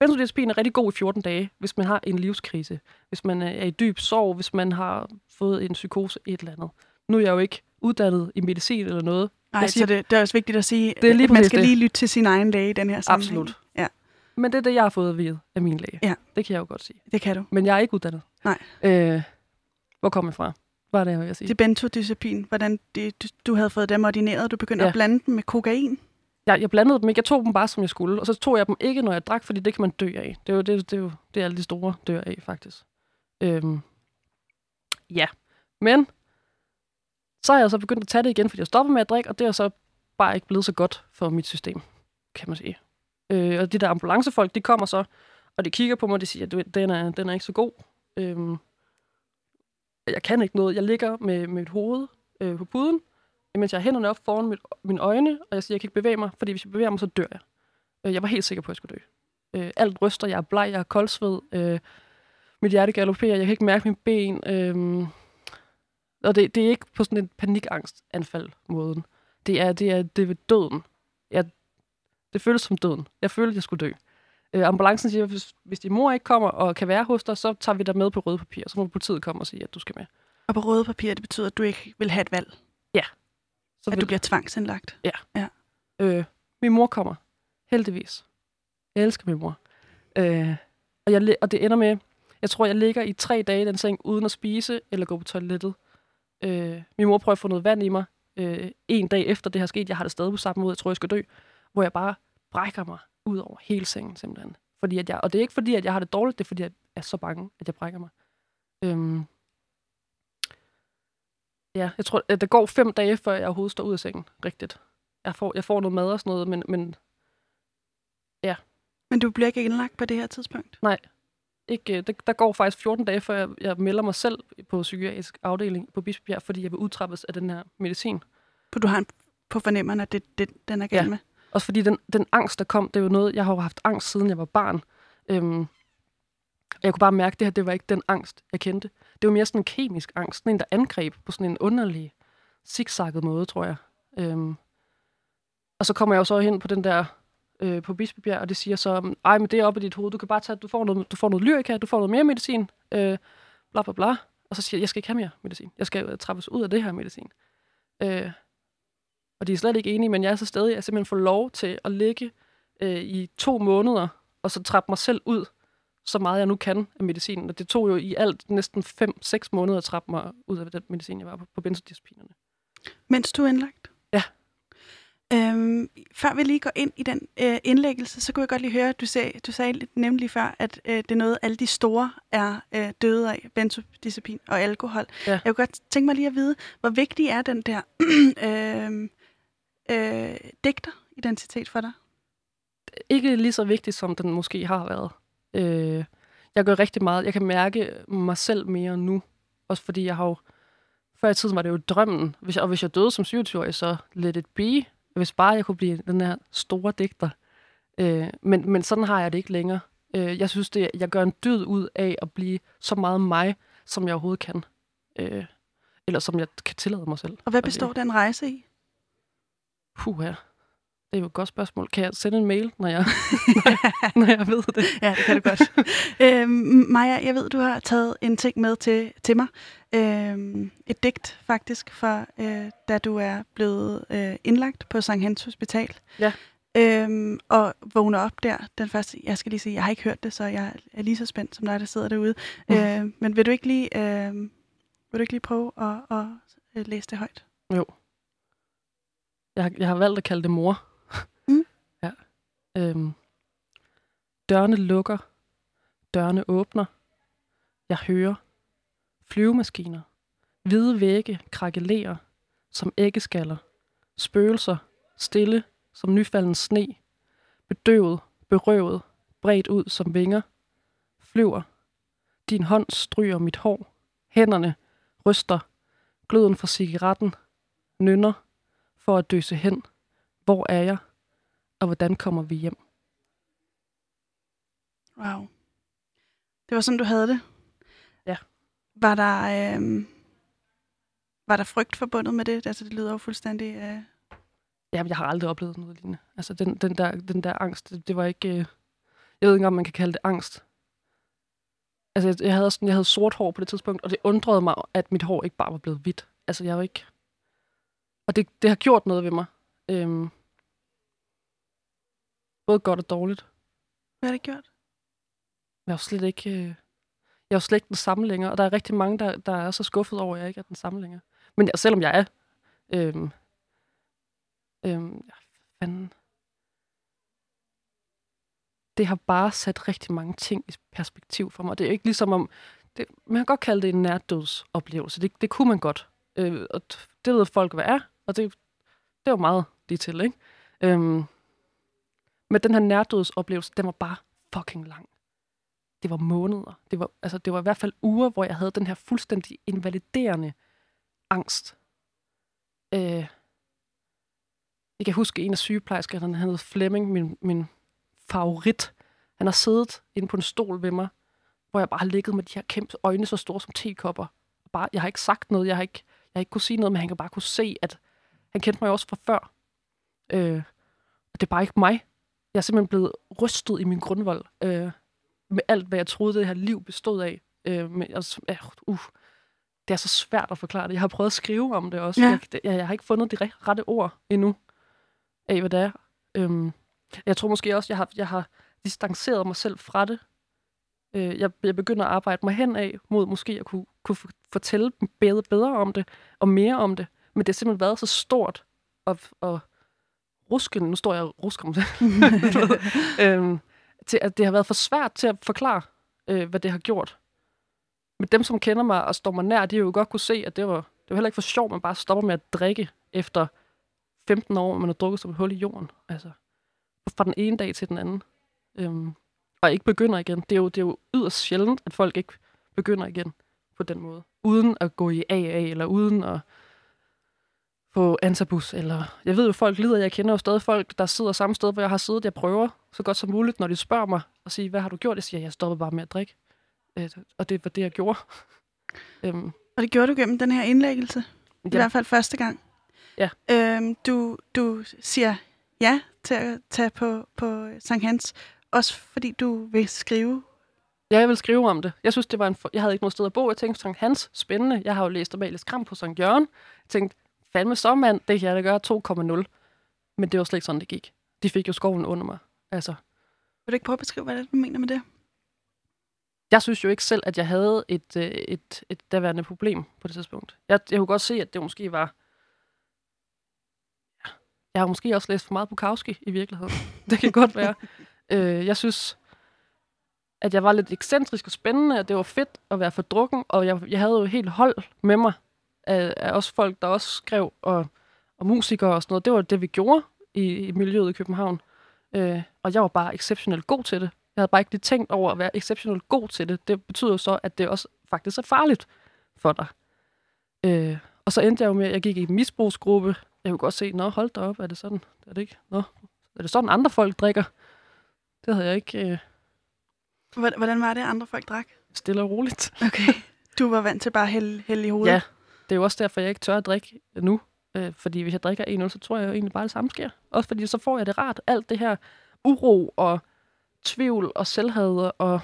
S2: benzodiazepin er rigtig god i 14 dage, hvis man har en livskrise. Hvis man er i dyb sorg, hvis man har fået en psykose, et eller andet. Nu er jeg jo ikke uddannet i medicin eller noget.
S1: Nej,
S2: siger-
S1: så det, det er også vigtigt at sige,
S2: Det er lige
S1: at man skal
S2: det.
S1: lige lytte til sin egen læge i den her sammenhæng.
S2: Absolut.
S1: Ja,
S2: Men det er det, jeg har fået at vide af min læge.
S1: Ja.
S2: Det kan jeg jo godt sige.
S1: det kan du.
S2: Men jeg er ikke uddannet.
S1: Nej.
S2: Øh, hvor kom jeg fra? Hvad er det, jeg vil sige?
S1: Det er benzodiazepin, hvordan det, du, du havde fået dem ordineret, du begyndte
S2: Ja.
S1: at blande dem med kokain.
S2: Jeg, jeg blandede dem ikke. Jeg tog dem bare, som jeg skulle. Og så tog jeg dem ikke, når jeg drak, fordi det kan man dø af. Det er jo det, det, er jo, det er alle de store dør af, faktisk. Øhm, ja. Men så har jeg så begyndt at tage det igen, fordi jeg stoppede med at drikke, og det er så bare ikke blevet så godt for mit system, kan man sige. Øh, og de der ambulancefolk, de kommer så, og de kigger på mig, og de siger, at den er, den er ikke så god. Øhm, jeg kan ikke noget. Jeg ligger med, med mit hoved øh, på puden, mens jeg har hænderne op foran mit, mine øjne, og jeg siger, jeg kan ikke bevæge mig, fordi hvis jeg bevæger mig, så dør jeg. Øh, jeg var helt sikker på, at jeg skulle dø. Øh, alt ryster, jeg er bleg, jeg er koldsved, øh, mit hjerte galopperer, jeg kan ikke mærke mine ben. Øh, og det, det er ikke på sådan en panikangstanfald-måden. Det er, det er, det er ved døden. Jeg, det føles som døden. Jeg følte, at jeg skulle dø. Øh, ambulancen siger, hvis, hvis din mor ikke kommer og kan være hos dig, så tager vi dig med på røde papir. Så må politiet komme og sige, at du skal med.
S1: Og på røde papir, det betyder, at du ikke vil have et valg,
S2: Så
S1: at du bliver tvangsindlagt.
S2: Øh, min mor kommer. Heldigvis. Jeg elsker min mor. Øh, og, jeg, og det ender med, jeg tror, jeg ligger i tre dage i den seng, uden at spise eller gå på toilettet. Øh, min mor prøver at få noget vand i mig. Øh, en dag efter det her sket, jeg har det stadig på samme måde, jeg tror, jeg skal dø, hvor jeg bare brækker mig ud over hele sengen simpelthen. Fordi at jeg, og det er ikke fordi, at jeg har det dårligt, det er fordi, at jeg er så bange, at jeg brækker mig. Øhm, ja, jeg tror, at det går fem dage, før jeg overhovedet står ud af sengen. Rigtigt jeg får, jeg får noget mad og sådan noget, men, men
S1: Men du bliver ikke indlagt på det her tidspunkt.
S2: ikke, øh, der, der går faktisk 14 dage, før jeg, jeg melder mig selv på psykiatrisk afdeling på Bispebjerg, fordi jeg vil udtrappes af den her medicin.
S1: For du har en på fornemmeren, at det, det den er galt
S2: Ja.
S1: med.
S2: Også fordi den, den angst, der kom, det er jo noget, jeg har jo haft angst, siden jeg var barn. Øhm, jeg kunne bare mærke, at det her, det var ikke den angst, jeg kendte. Det var mere sådan en kemisk angst, sådan en, der angreb på sådan en underlig, zigzagget måde, tror jeg. Øhm, og så kommer jeg jo så hen på den der, øh, på Bispebjerg, og det siger så, ej, men det er oppe i dit hoved, du kan bare tage, du får noget, du får noget lyrika, du får noget mere medicin, øh, bla bla bla. Og så siger jeg, jeg skal ikke have mere medicin. Jeg skal øh, trappes ud af det her medicin. Øh, og de er slet ikke enige, men jeg er så stadig, jeg simpelthen får lov til at ligge øh, i to måneder, og så trappe mig selv ud, så meget jeg nu kan af medicinen. Og det tog jo i alt næsten 5-6 måneder at trappe mig ud af den medicin, jeg var på, på benzodiazepinerne.
S1: Mens du er indlagt?
S2: Ja.
S1: Øhm, før vi lige går ind i den øh, indlæggelse, så kunne jeg godt lige høre, at du sagde, du sagde nemlig før, at øh, det er noget, alle de store er øh, døde af, benzodiazepin og alkohol.
S2: Ja.
S1: Jeg kunne godt tænke mig lige at vide, hvor vigtig er den der øh, øh, digteridentitet for dig?
S2: Ikke lige så vigtigt, som den måske har været. Øh, jeg gør rigtig meget. Jeg kan mærke mig selv mere nu. Også fordi jeg har jo... Før i tiden var det jo drømmen. Hvis jeg, og hvis jeg døde som 27-årig, så let it be. Hvis bare jeg kunne blive den her store digter. Øh, men, men sådan har jeg det ikke længere. Øh, jeg synes, det, jeg gør en dyd ud af at blive så meget mig, som jeg overhovedet kan. Øh, eller som jeg kan tillade mig selv.
S1: Og hvad består den rejse i?
S2: Puh, ja. Det er jo et godt spørgsmål. Kan jeg sende en mail, når jeg, når jeg ved det?
S1: Ja, det kan du godt. øhm, Maja, jeg ved, du har taget en ting med til, til mig. Øhm, et digt faktisk, fra øh, da du er blevet øh, indlagt på Sankt Hans Hospital.
S2: Ja.
S1: Øhm, og vågner op der den første. Jeg skal lige sige, jeg har ikke hørt det, så jeg er lige så spændt som dig, der sidder derude.
S2: Mm.
S1: Øh, men vil du ikke lige, øh, vil du ikke lige prøve at, at, at læse det højt?
S2: Jeg har, jeg har valgt at kalde det mor. Øhm. Dørene lukker. Dørene åbner. Jeg hører. Flyvemaskiner. Hvide vægge krakelerer som æggeskaller. Spøgelser. Stille som nyfalden sne. Bedøvet. Berøvet. Bredt ud som vinger. Flyver. Din hånd stryger mit hår. Hænderne ryster. Gløden fra cigaretten. Nynner for at døse hen. Hvor er jeg? Og hvordan kommer vi hjem?
S1: Wow. Det var sådan, du havde det?
S2: Ja.
S1: Var der, øh, var der frygt forbundet med det? Altså, det lyder jo fuldstændig... Øh...
S2: Jamen, jeg har aldrig oplevet noget lignende. Altså, den, den, der, den der angst, det, det var ikke... Øh... Jeg ved ikke, om man kan kalde det angst. Altså, jeg, jeg, havde sådan, jeg havde sort hår på det tidspunkt, og det undrede mig, at mit hår ikke bare var blevet hvidt. Altså, jeg var ikke... Og det, det har gjort noget ved mig. Øhm... Både godt og dårligt.
S1: Hvad har det gjort?
S2: Jeg er jo slet ikke... Øh... Jeg er jo slet ikke den samme længere, og der er rigtig mange, der, der er så skuffet over, at jeg ikke er den samme længere. Men jeg, selvom jeg er... Øhm... Øhm... Ja, fanden det har bare sat rigtig mange ting i perspektiv for mig. Det er ikke ligesom om, det, man kan godt kalde det en nærdødsoplevelse. Det, det kunne man godt. Øh, og det ved folk, hvad er, og det, det var meget lige til, ikke? Øhm, men den her nærdødsoplevelse, den var bare fucking lang. Det var måneder. Det var, altså, det var i hvert fald uger, hvor jeg havde den her fuldstændig invaliderende angst. Øh, jeg kan huske en af sygeplejerskerne, han hed Flemming, min, min favorit. Han har siddet inde på en stol ved mig, hvor jeg bare har ligget med de her kæmpe øjne, så store som tekopper. Bare, jeg har ikke sagt noget, jeg har ikke, jeg har ikke kunne sige noget, men han kan bare kunne se, at han kendte mig også fra før. Øh, og det er bare ikke mig. Jeg er simpelthen blevet rystet i min grundvold øh, med alt, hvad jeg troede, det her liv bestod af. Øh, men, altså, uh, det er så svært at forklare det. Jeg har prøvet at skrive om det også. Ja. Jeg, jeg, jeg har ikke fundet de rette ord endnu af, hvad det er. Øh, jeg tror måske også, jeg har, jeg har distanceret mig selv fra det. Øh, jeg, jeg begynder at arbejde mig hen af mod måske at kunne, kunne fortælle bedre, bedre om det, og mere om det. Men det har simpelthen været så stort, og, og rusken, nu står jeg og rusker om det, øhm, til at det har været for svært til at forklare, øh, hvad det har gjort. Men dem, som kender mig og står mig nær, de har jo godt kunne se, at det var, det var heller ikke for sjovt, man bare stopper med at drikke efter 15 år, man har drukket som et hul i jorden. Altså fra den ene dag til den anden. Øhm, og ikke begynder igen. Det er, jo, det er jo yderst sjældent, at folk ikke begynder igen på den måde. Uden at gå i AA, eller uden at få antabus, eller... Jeg ved jo, folk lider. Jeg kender jo stadig folk, der sidder samme sted, hvor jeg har siddet. Jeg prøver så godt som muligt, når de spørger mig, og siger, hvad har du gjort? Jeg siger, jeg stoppede bare med at drikke. Øh, og det var det, jeg gjorde.
S1: øhm. Og det gjorde du gennem den her indlæggelse? I ja. hvert fald første gang?
S2: Ja.
S1: Øhm, du, du siger ja til at tage på, på Sankt Hans, også fordi du vil skrive?
S2: Ja, jeg vil skrive om det. Jeg synes, det var en for... Jeg havde ikke noget sted at bo. Jeg tænkte, Sankt Hans, spændende. Jeg har jo læst Amalie Skram på Sankt Jørgen. Jeg tænkte, fandme så mand, det kan jeg da gøre 2,0. Men det var slet ikke sådan, det gik. De fik jo skoven under mig. Altså.
S1: Vil du ikke prøve at beskrive, hvad det er, du mener med det?
S2: Jeg synes jo ikke selv, at jeg havde et, øh, et, et, et daværende problem på det tidspunkt. Jeg, jeg kunne godt se, at det måske var jeg har måske også læst for meget Bukowski i virkeligheden. Det kan godt være. øh, jeg synes, at jeg var lidt ekscentrisk og spændende, at det var fedt at være for drukken, og jeg, jeg havde jo helt hold med mig af, af også folk, der også skrev, og, og musikere og sådan noget. Det var det, vi gjorde i, i miljøet i København. Øh, og jeg var bare exceptionelt god til det. Jeg havde bare ikke lige tænkt over at være exceptionelt god til det. Det betyder jo så, at det også faktisk er farligt for dig. Øh, og så endte jeg jo med, at jeg gik i en misbrugsgruppe, jeg kunne godt se, nå, hold da op, er det sådan? Er det ikke? Nå, er det sådan, andre folk drikker? Det havde jeg ikke... Øh...
S1: Hvordan var det, andre folk drak?
S2: Stille og roligt.
S1: Okay. Du var vant til bare at hælde, hælde i hovedet?
S2: Ja, det er jo også derfor, jeg ikke tør at drikke nu. Øh, fordi hvis jeg drikker en øl, så tror jeg jo egentlig bare, det samme sker. Også fordi så får jeg det rart. Alt det her uro og tvivl og selvhed og...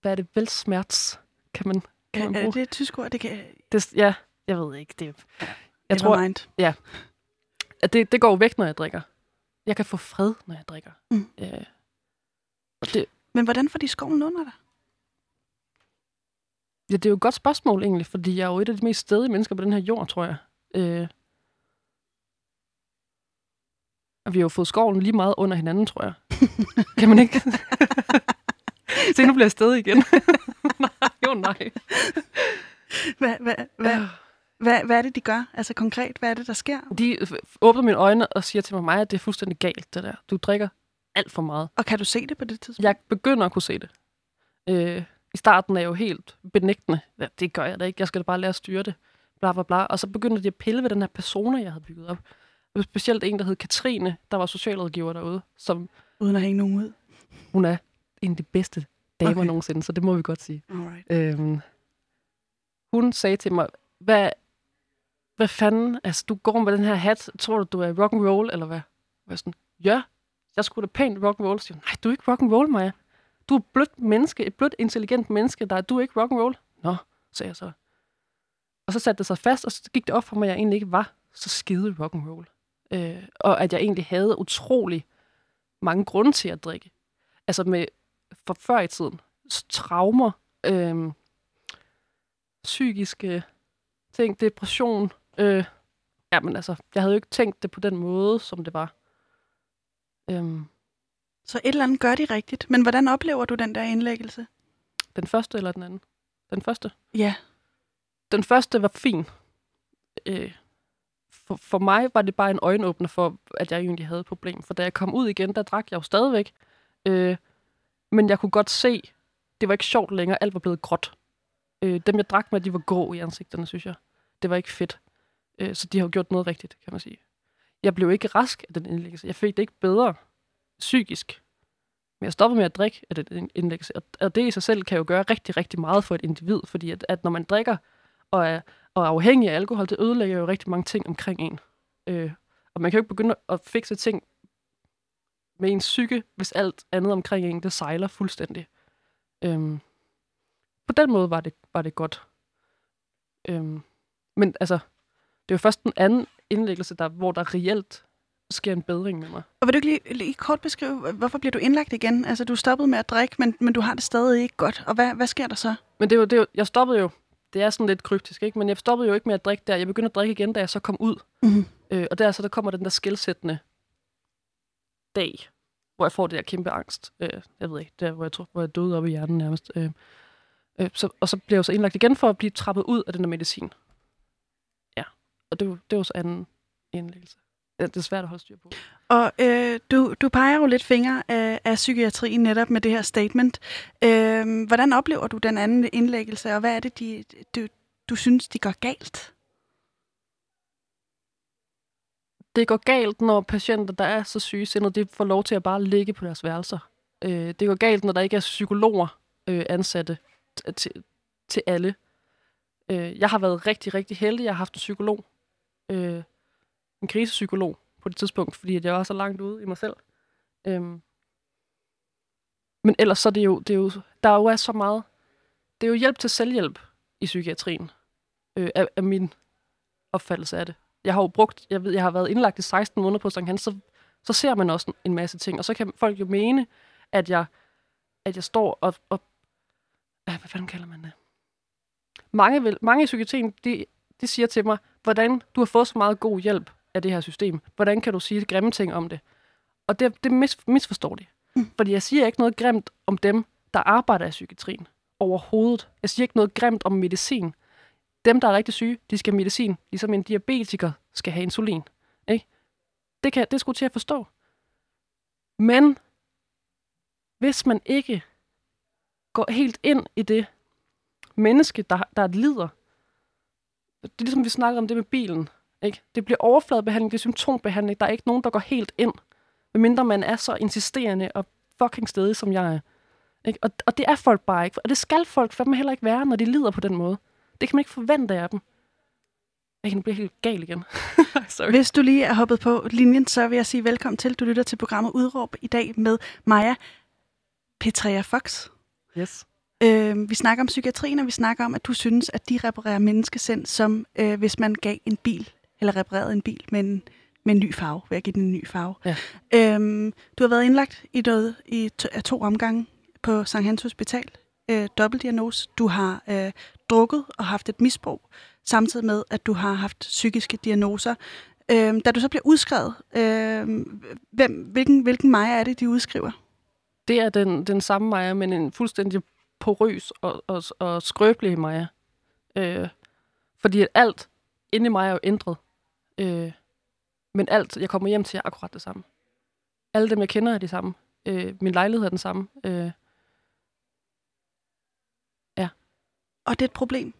S2: Hvad er det? Velsmerts, kan man, kan man
S1: bruge. Er det et tysk ord? Det kan...
S2: Det, ja, jeg ved ikke. Det,
S1: jeg tror, mind.
S2: Ja. At det, det går væk, når jeg drikker. Jeg kan få fred, når jeg drikker.
S1: Mm. Øh, det, Men hvordan får de skoven under dig?
S2: Ja, det er jo et godt spørgsmål egentlig, fordi jeg er jo et af de mest stedige mennesker på den her jord, tror jeg. Øh, og vi har jo fået skoven lige meget under hinanden, tror jeg. kan man ikke? Se, nu bliver jeg stedig igen. nej, jo nej.
S1: Hvad, hvad, hvad, hvad, hvad er det, de gør? Altså konkret, hvad er det, der sker?
S2: De åbner mine øjne og siger til mig, at det er fuldstændig galt, det der. Du drikker alt for meget.
S1: Og kan du se det på det tidspunkt?
S2: Jeg begynder at kunne se det. Øh, I starten er jeg jo helt benægtende. Ja, det gør jeg da ikke. Jeg skal da bare lære at styre det. Bla, bla, bla. Og så begynder de at pille ved den her persona, jeg havde bygget op. Specielt en, der hed Katrine, der var socialrådgiver derude. Som,
S1: Uden at hænge nogen ud.
S2: Hun er en af de bedste damer
S1: Okay.
S2: nogensinde, så det må vi godt sige.
S1: Alright.
S2: Øhm, hun sagde til mig, hvad, hvad fanden, altså du går med den her hat, tror du, du er rock and roll eller hvad? Jeg var sådan, ja, jeg skulle da pænt rock and roll. Så siger nej, du er ikke rock and roll, Maja. Du er et blødt menneske, et blødt, intelligent menneske, der er du er ikke rock and roll. Nå, sagde jeg så. Og så satte det sig fast, og så gik det op for mig, at jeg egentlig ikke var så skide rock and roll. Øh, og at jeg egentlig havde utrolig mange grunde til at drikke. Altså med, for før i tiden, traumer, øh, psykiske ting, depression. Øh, ja, men altså, jeg havde jo ikke tænkt det på den måde, som det var. Øhm,
S1: så et eller andet gør de rigtigt. Men hvordan oplever du den der indlæggelse?
S2: den første eller den anden? Den første.
S1: Ja.
S2: Den første var fin. Øh, for, for mig var det bare en øjenåbner for, at jeg egentlig havde et problem. For da jeg kom ud igen, der drak jeg jo stadigvæk. Øh, men jeg kunne godt se, det var ikke sjovt længere. Alt var blevet gråt. Øh, dem, jeg drak med, de var grå i ansigterne, synes jeg. Det var ikke fedt. Øh, så de har jo gjort noget rigtigt, kan man sige. Jeg blev ikke rask af den indlæggelse. Jeg fik det ikke bedre psykisk. Men jeg stopper med at drikke af det indlæggelse. Og, og det i sig selv kan jo gøre rigtig, rigtig meget for et individ. Fordi at, at når man drikker og er, og er afhængig af alkohol, det ødelægger jo rigtig mange ting omkring en. Øh, og man kan jo ikke begynde at fikse ting med ens psyke, hvis alt andet omkring en, det sejler fuldstændig. Øhm, på den måde var det, var det godt. Øhm, men altså, det er jo først den anden indlæggelse, der, hvor der reelt sker en bedring med mig.
S1: Og vil du ikke lige, lige kort beskrive, hvorfor bliver du indlagt igen? Altså, du stoppede med at drikke, men, men du har det stadig ikke godt. Og hvad, hvad sker der så?
S2: Men det er jo, det jo, jeg stoppede jo, det er sådan lidt kryptisk, ikke? men jeg stoppede jo ikke med at drikke der. Jeg begyndte at drikke igen, da jeg så kom ud.
S1: Mhm.
S2: Øh, og der så der kommer den der skældsættende dag, hvor jeg får det der kæmpe angst. Øh, jeg ved ikke, der hvor jeg tror, hvor jeg døde op i hjernen nærmest. Øh, øh, så, og så bliver jeg så indlagt igen for at blive trappet ud af den der medicin. Ja, og det, var- det var så anden indlæggelse. Det er svært at holde styr på.
S1: Og øh, du, du peger jo lidt fingre af, af psykiatrien netop med det her statement. Øh, hvordan oplever du den anden indlæggelse, og hvad er det, de, du, du synes, de gør galt?
S2: det går galt, når patienter, der er så sygesindet, de får lov til at bare ligge på deres værelser. Øh, det går galt, når der ikke er psykologer øh, ansatte til, til alle. Øh, jeg har været rigtig, rigtig heldig. Jeg har haft en psykolog. Øh, en krisepsykolog på det tidspunkt, fordi at jeg var så langt ude i mig selv. Øhm. men ellers så er det jo, det er jo, der jo er så meget. Det er jo hjælp til selvhjælp i psykiatrien, øh, af, af min opfattelse af det jeg har jo brugt, jeg ved, jeg har været indlagt i 16 måneder på Sankt Hans, så, så ser man også en, masse ting, og så kan folk jo mene, at jeg, at jeg står og, og øh, hvad fanden kalder man det? Mange, vil, mange i psykiatrien, de, de siger til mig, hvordan du har fået så meget god hjælp af det her system. Hvordan kan du sige grimme ting om det? Og det, det mis, misforstår de.
S1: Mm.
S2: Fordi jeg siger ikke noget grimt om dem, der arbejder i psykiatrien. Overhovedet. Jeg siger ikke noget grimt om medicin dem, der er rigtig syge, de skal have medicin, ligesom en diabetiker skal have insulin. Ikke? Det, kan, det skulle til at forstå. Men hvis man ikke går helt ind i det menneske, der, der lider, det er ligesom vi snakker om det med bilen. Ikke? Det bliver overfladebehandling, det er symptombehandling. Der er ikke nogen, der går helt ind, medmindre man er så insisterende og fucking stedig, som jeg er. Ikke? Og, og det er folk bare ikke. Og det skal folk fandme heller ikke være, når de lider på den måde. Det kan man ikke forvente af dem. Jeg kan blive helt gal igen. Sorry.
S1: Hvis du lige er hoppet på linjen, så vil jeg sige velkommen til. Du lytter til programmet Udråb i dag med Maja Petrea Fox.
S2: Yes.
S1: Øh, vi snakker om psykiatrien, og vi snakker om, at du synes, at de reparerer menneskesind, som øh, hvis man gav en bil, eller reparerede en bil med en, med en ny farve, ved at give den en ny farve.
S2: Ja.
S1: Øhm, du har været indlagt i, noget, i to, af to omgange på Sankt Hans Hospital. Øh, dobbeltdiagnose. Du har øh, drukket og haft et misbrug, samtidig med, at du har haft psykiske diagnoser. Øh, da du så bliver udskrevet, øh, hvem, hvilken, hvilken Maja er det, de udskriver?
S2: Det er den, den samme Maja, men en fuldstændig porøs og, og, og skrøbelig Maja. Øh, fordi alt inde i mig er jo ændret. Øh, men alt, jeg kommer hjem til, er akkurat det samme. Alle dem, jeg kender, er de samme. Øh, min lejlighed er den samme. Øh,
S1: Og det er et problem.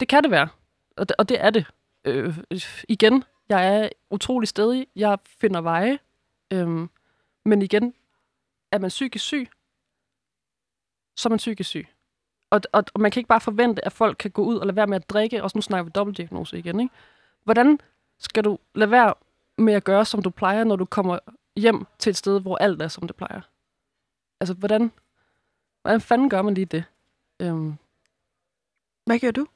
S2: Det kan det være, og det, og det er det. Øh, igen, jeg er utrolig stedig. Jeg finder veje. Øh, men igen, er man psykisk syg, så er man psykisk syg. Og, og, og man kan ikke bare forvente, at folk kan gå ud og lade være med at drikke, og nu snakker vi dobbeltdiagnose igen, ikke? Hvordan skal du lade være med at gøre, som du plejer, når du kommer hjem til et sted, hvor alt er, som det plejer? Altså, hvordan, hvordan fanden gør man lige det? Øhm,
S1: Hvad gør du?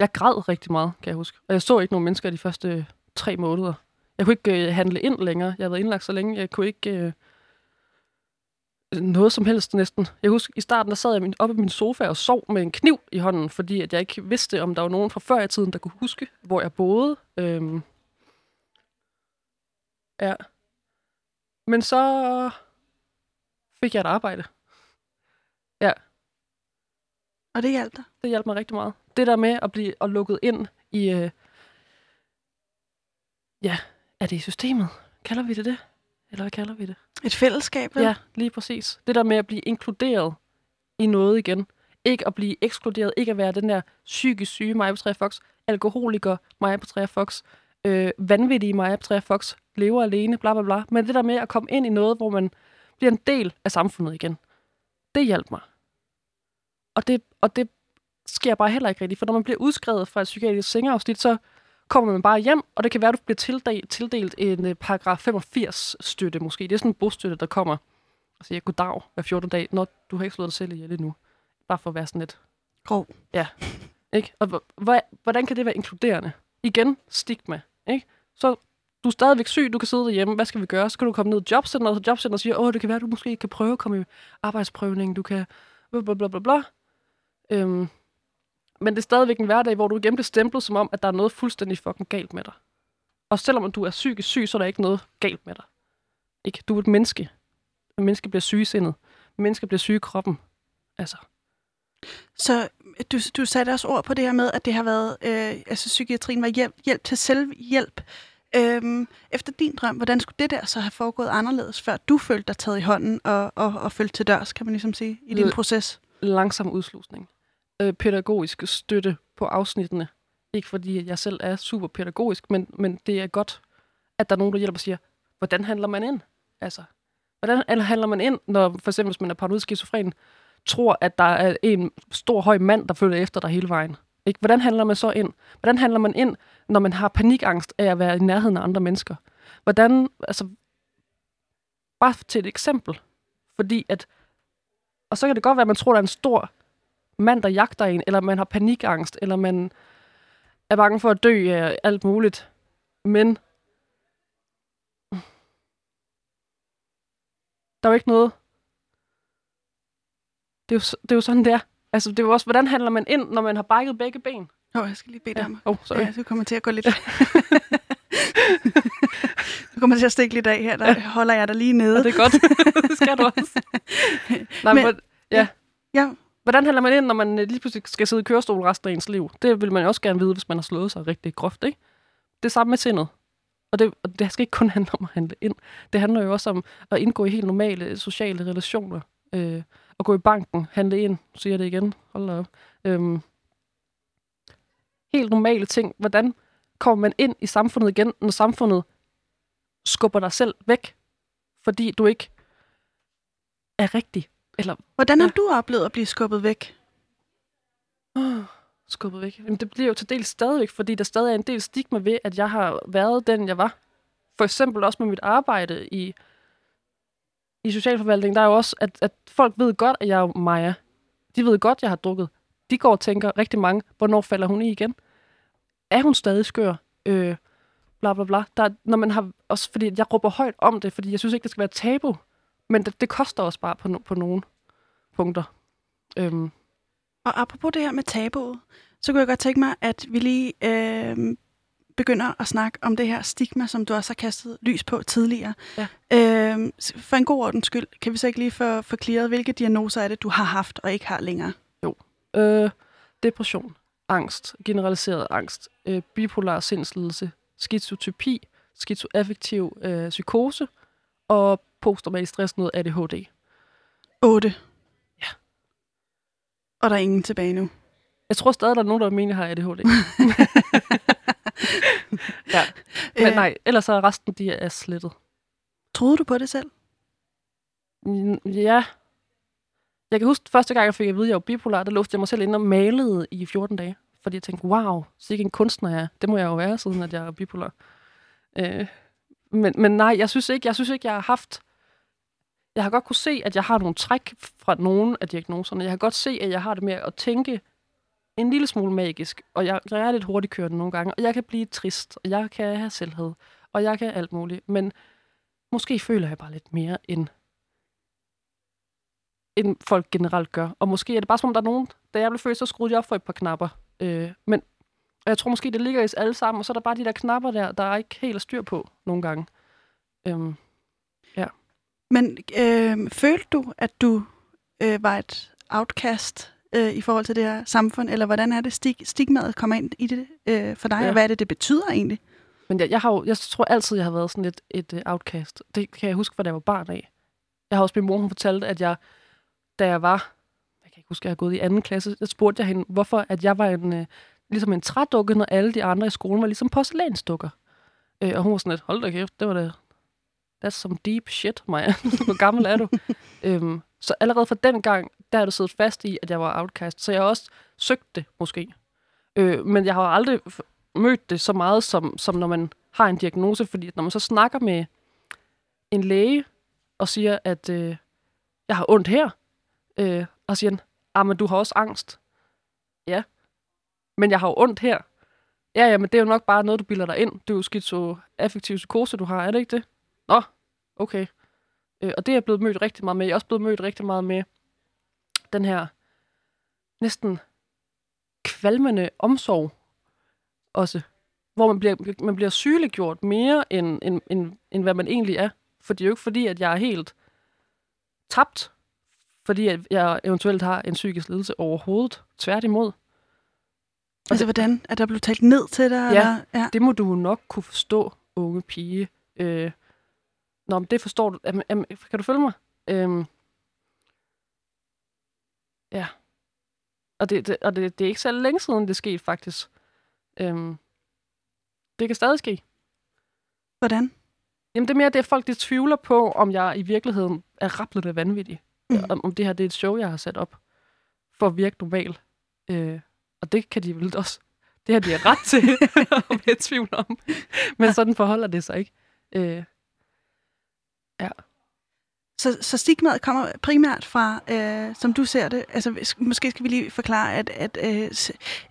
S2: jeg græd rigtig meget, kan jeg huske. Og jeg så ikke nogen mennesker de første tre måneder. Jeg kunne ikke øh, handle ind længere. Jeg havde været indlagt så længe. Jeg kunne ikke øh, noget som helst næsten. Jeg husker, i starten der sad jeg oppe i min sofa og sov med en kniv i hånden, fordi at jeg ikke vidste, om der var nogen fra før i tiden, der kunne huske, hvor jeg boede. Øhm, ja. Men så fik jeg et arbejde. Ja,
S1: Og det hjalp dig?
S2: det hjalp mig rigtig meget. Det der med at blive og lukket ind i... Øh, ja, er det i systemet? Kalder vi det det? Eller hvad kalder vi det?
S1: Et fællesskab, vel?
S2: Ja, lige præcis. Det der med at blive inkluderet i noget igen. Ikke at blive ekskluderet. Ikke at være den der psykisk syge på 3 Fox. Alkoholiker på 3 Fox. Øh, vanvittige på 3 Fox. Lever alene, bla bla bla. Men det der med at komme ind i noget, hvor man bliver en del af samfundet igen. Det hjalp mig. Og det, og det sker bare heller ikke rigtigt. For når man bliver udskrevet fra et psykiatrisk sengeafsnit, så kommer man bare hjem, og det kan være, at du bliver tildelt, tildelt en uh, paragraf 85 støtte måske. Det er sådan en bostøtte, der kommer og siger, goddag hver 14 dag, når du har ikke slået dig selv ihjel endnu. Bare for at være sådan lidt,
S1: Grov.
S2: ikke? Og hvor- hvor, hvordan kan det være inkluderende? Igen, stigma, ikke? Så du er stadigvæk syg, du kan sidde derhjemme, hvad skal vi gøre? Så kan du komme ned i jobcenteret, og jobcenteret siger, åh, det kan være, du måske kan prøve at komme i arbejdsprøvning, du kan bla bla bla. Øhm, men det er stadigvæk en hverdag, hvor du igen bliver stemplet som om, at der er noget fuldstændig fucking galt med dig. Og selvom du er psykisk syg, så er der ikke noget galt med dig. Ikke? Du er et menneske. Og mennesker bliver syge i sindet. Mennesker bliver syge i kroppen. Altså,
S1: Så du, du satte også ord på det her med, at det har været, øh, altså psykiatrien var hjælp, hjælp til selvhjælp. Øhm, efter din drøm, hvordan skulle det der så have foregået anderledes, før du følte dig taget i hånden og, og, og følte til dørs, kan man ligesom sige, i din
S2: Øh,
S1: proces?
S2: langsom udslusning. Øh, pædagogisk støtte på afsnittene. Ikke fordi jeg selv er super pædagogisk, men, men det er godt, at der er nogen, der hjælper og siger, hvordan handler man ind? Altså, hvordan eller handler man ind, når for eksempel, hvis man er paranoid skizofren, tror, at der er en stor, høj mand, der følger efter dig hele vejen? Ikke? Hvordan handler man så ind? Hvordan handler man ind, når man har panikangst af at være i nærheden af andre mennesker? Hvordan, altså, bare til et eksempel. Fordi at, og så kan det godt være, at man tror, der er en stor mand, der jagter en, eller man har panikangst, eller man er bange for at dø af alt muligt. Men der er jo ikke noget. Det er jo, det er jo sådan, det er. Altså, det er jo også, hvordan handler man ind, når man har brækket begge ben?
S1: Åh, oh, jeg skal lige bede dig
S2: Ja.
S1: om.
S2: Oh, sorry.
S1: Ja, du kommer til at gå lidt... du kommer til at stikke lidt af her, der holder jeg dig lige nede.
S2: Og det er godt. det skal du også. Nej,
S1: Men-
S2: men, ja.
S1: Ja,
S2: Hvordan handler man ind, når man øh, lige pludselig skal sidde i kørestol resten af ens liv? Det vil man jo også gerne vide, hvis man har slået sig rigtig groft, ikke? Det er samme med sindet. Og det, og det skal ikke kun handle om at handle ind. Det handler jo også om at indgå i helt normale øh, sociale relationer. Øh, at gå i banken, handle ind, siger jeg det igen, hold da op. Øhm, helt normale ting. Hvordan kommer man ind i samfundet igen, når samfundet skubber dig selv væk, fordi du ikke er rigtig? Eller
S1: hvordan har
S2: Ja.
S1: du oplevet at blive skubbet væk?
S2: Åh, skubbet væk. Jamen, det bliver jo til dels stadigvæk, fordi der stadig er en del stigma ved, at jeg har været den, jeg var. For eksempel også med mit arbejde i, i socialforvaltningen, der er jo også, at, at folk ved godt, at jeg er Maja. De ved godt, at jeg har drukket. De går og tænker rigtig mange, hvornår falder hun i igen? Er hun stadig skør? Øh, bla bla bla. Der, er- når man har, også fordi jeg råber højt om det, fordi jeg synes ikke, det skal være tabu. Men det, det koster også bare på, no, på nogle punkter. Øhm,
S1: Og apropos det her med tabuet, så kunne jeg godt tænke mig, at vi lige øh, begynder at snakke om det her stigma, som du også har kastet lys på tidligere.
S2: Ja.
S1: Øh, for en god ordens skyld, kan vi så ikke lige få forklaret, hvilke diagnoser er det, du har haft og ikke har længere?
S2: Øh, depression, angst, generaliseret angst, øh, bipolar sindslidelse, skizotypi, skizoaffektiv øh, psykose og posttraumatisk stress, noget ADHD.
S1: 8.
S2: Ja.
S1: Og der er ingen tilbage nu.
S2: Jeg tror stadig, der er nogen, der mener, jeg har ADHD. ja, men nej, ellers er resten, de er slettet.
S1: Troede du på det selv?
S2: Ja. Jeg kan huske, første gang jeg fik at vide, at jeg var bipolar, der låste jeg mig selv ind og malede i 14 dage. Fordi jeg tænkte, wow, så ikke en kunstner jeg er. Det må jeg jo være, siden at jeg er bipolar. Øh, men, men nej, jeg synes, ikke, jeg synes ikke, jeg har haft... Jeg har godt kunne se, at jeg har nogle træk fra nogle af diagnoserne. Jeg har godt se, at jeg har det med at tænke en lille smule magisk, og jeg, jeg er lidt hurtigt kørende nogle gange, og jeg kan blive trist, og jeg kan have selvhed, og jeg kan alt muligt, men måske føler jeg bare lidt mere, end, end folk generelt gør. Og måske er det bare som om, der er nogen, da jeg blev født, så skruede jeg op for et par knapper. Øh, men jeg tror måske, det ligger i os alle sammen, og så er der bare de der knapper der, der er ikke helt styr på nogle gange. Øhm.
S1: Men øh, følte du, at du øh, var et outcast øh, i forhold til det her samfund, eller hvordan er det, stig, stigmaet kommer ind i det øh, for dig, ja. og hvad er det, det betyder egentlig?
S2: Men jeg, jeg, har jo, jeg tror altid, jeg har været sådan lidt et uh, outcast. Det kan jeg huske, fra da jeg var barn af. Jeg har også min mor, hun fortalte, at jeg, da jeg var, jeg kan ikke huske, at jeg har gået i anden klasse, der spurgte jeg hende, hvorfor at jeg var en, uh, ligesom en trædukke, når alle de andre i skolen var ligesom porcelænsdukker. Uh, og hun var sådan lidt, hold da kæft, det var det. That's some deep shit, Maja. Hvor gammel er du? um, så allerede fra den gang, der er du siddet fast i, at jeg var outcast. Så jeg har også søgt det, måske. Øh, men jeg har aldrig mødt det så meget, som, som når man har en diagnose, fordi når man så snakker med en læge og siger, at øh, jeg har ondt her, øh, og siger, ah, men du har også angst. Ja, men jeg har jo ondt her. Ja, ja, men det er jo nok bare noget, du bilder dig ind. Det er jo skizoaffektiv psykose, du har, er det ikke det? Nå, okay. Øh, og det er jeg blevet mødt rigtig meget med. Jeg er også blevet mødt rigtig meget med den her næsten kvalmende omsorg også. Hvor man bliver, man bliver sygeliggjort mere, end, end, end, end hvad man egentlig er. For det er jo ikke fordi, at jeg er helt tabt, fordi at jeg eventuelt har en psykisk lidelse overhovedet. Tværtimod.
S1: Og altså, det, hvordan? Er der blevet talt ned til dig?
S2: Ja, eller? ja, det må du nok kunne forstå, unge pige. Øh, Nå, men det forstår du. Am, am, kan du følge mig? Øhm, ja. Og, det, det, og det, det er ikke så længe siden, det skete faktisk. Øhm, det kan stadig ske.
S1: Hvordan?
S2: Jamen det er mere det, at folk de tvivler på, om jeg i virkeligheden er rapplet vanvittig. Mm. Om, om det her det er et show, jeg har sat op for at virke normal. Øh, og det kan de vel også. Det har de ret til at være tvivl om. Men sådan forholder det sig ikke. Øh, Ja.
S1: Så, så stigmaet kommer primært fra, øh, som du ser det, altså måske skal vi lige forklare, at, at øh,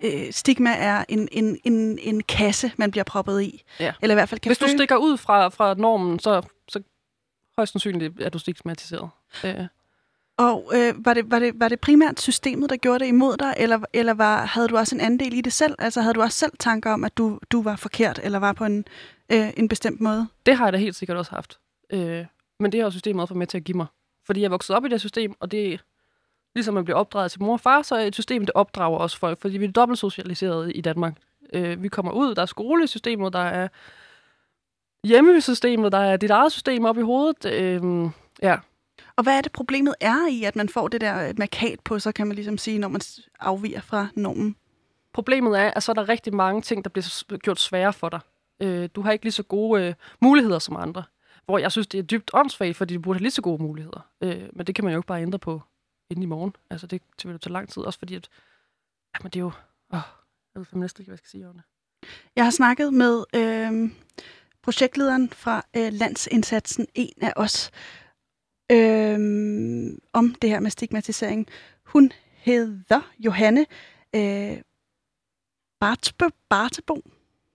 S1: øh, stigma er en, en, en, en kasse, man bliver proppet i.
S2: Ja.
S1: Eller i hvert fald kan
S2: Hvis du stikker ud fra, fra normen, så, så højst sandsynligt er du stigmatiseret. Øh.
S1: Og øh, var, det, var, det, var det primært systemet, der gjorde det imod dig, eller, eller var, havde du også en andel i det selv? Altså havde du også selv tanker om, at du, du var forkert, eller var på en, øh, en bestemt måde?
S2: Det har jeg da helt sikkert også haft. Øh, men det har systemet også været med til at give mig. Fordi jeg vokset op i det system, og det er ligesom man bliver opdraget til mor og far, så er et system, det opdrager os folk, fordi vi er dobbelt socialiseret i Danmark. Øh, vi kommer ud, der er skolesystemet, der er hjemmesystemet, der er dit eget system op i hovedet. Øh, ja.
S1: Og hvad er det problemet er i, at man får det der markat på, så kan man ligesom sige, når man afviger fra normen?
S2: Problemet er, at så er der rigtig mange ting, der bliver gjort svære for dig. Øh, du har ikke lige så gode øh, muligheder som andre. Hvor jeg synes, det er dybt åndssvagt, fordi de burde have lige så gode muligheder. Øh, men det kan man jo ikke bare ændre på inden i morgen. Altså, det, vil jo tage lang tid. Også fordi, at jamen, det er jo... Åh, jeg ved næsten ikke, hvad jeg skal sige om det.
S1: Jeg har snakket med øh, projektlederen fra øh, Landsindsatsen, en af os, øh, om det her med stigmatisering. Hun hedder Johanne øh, Bartbo, Bartebo,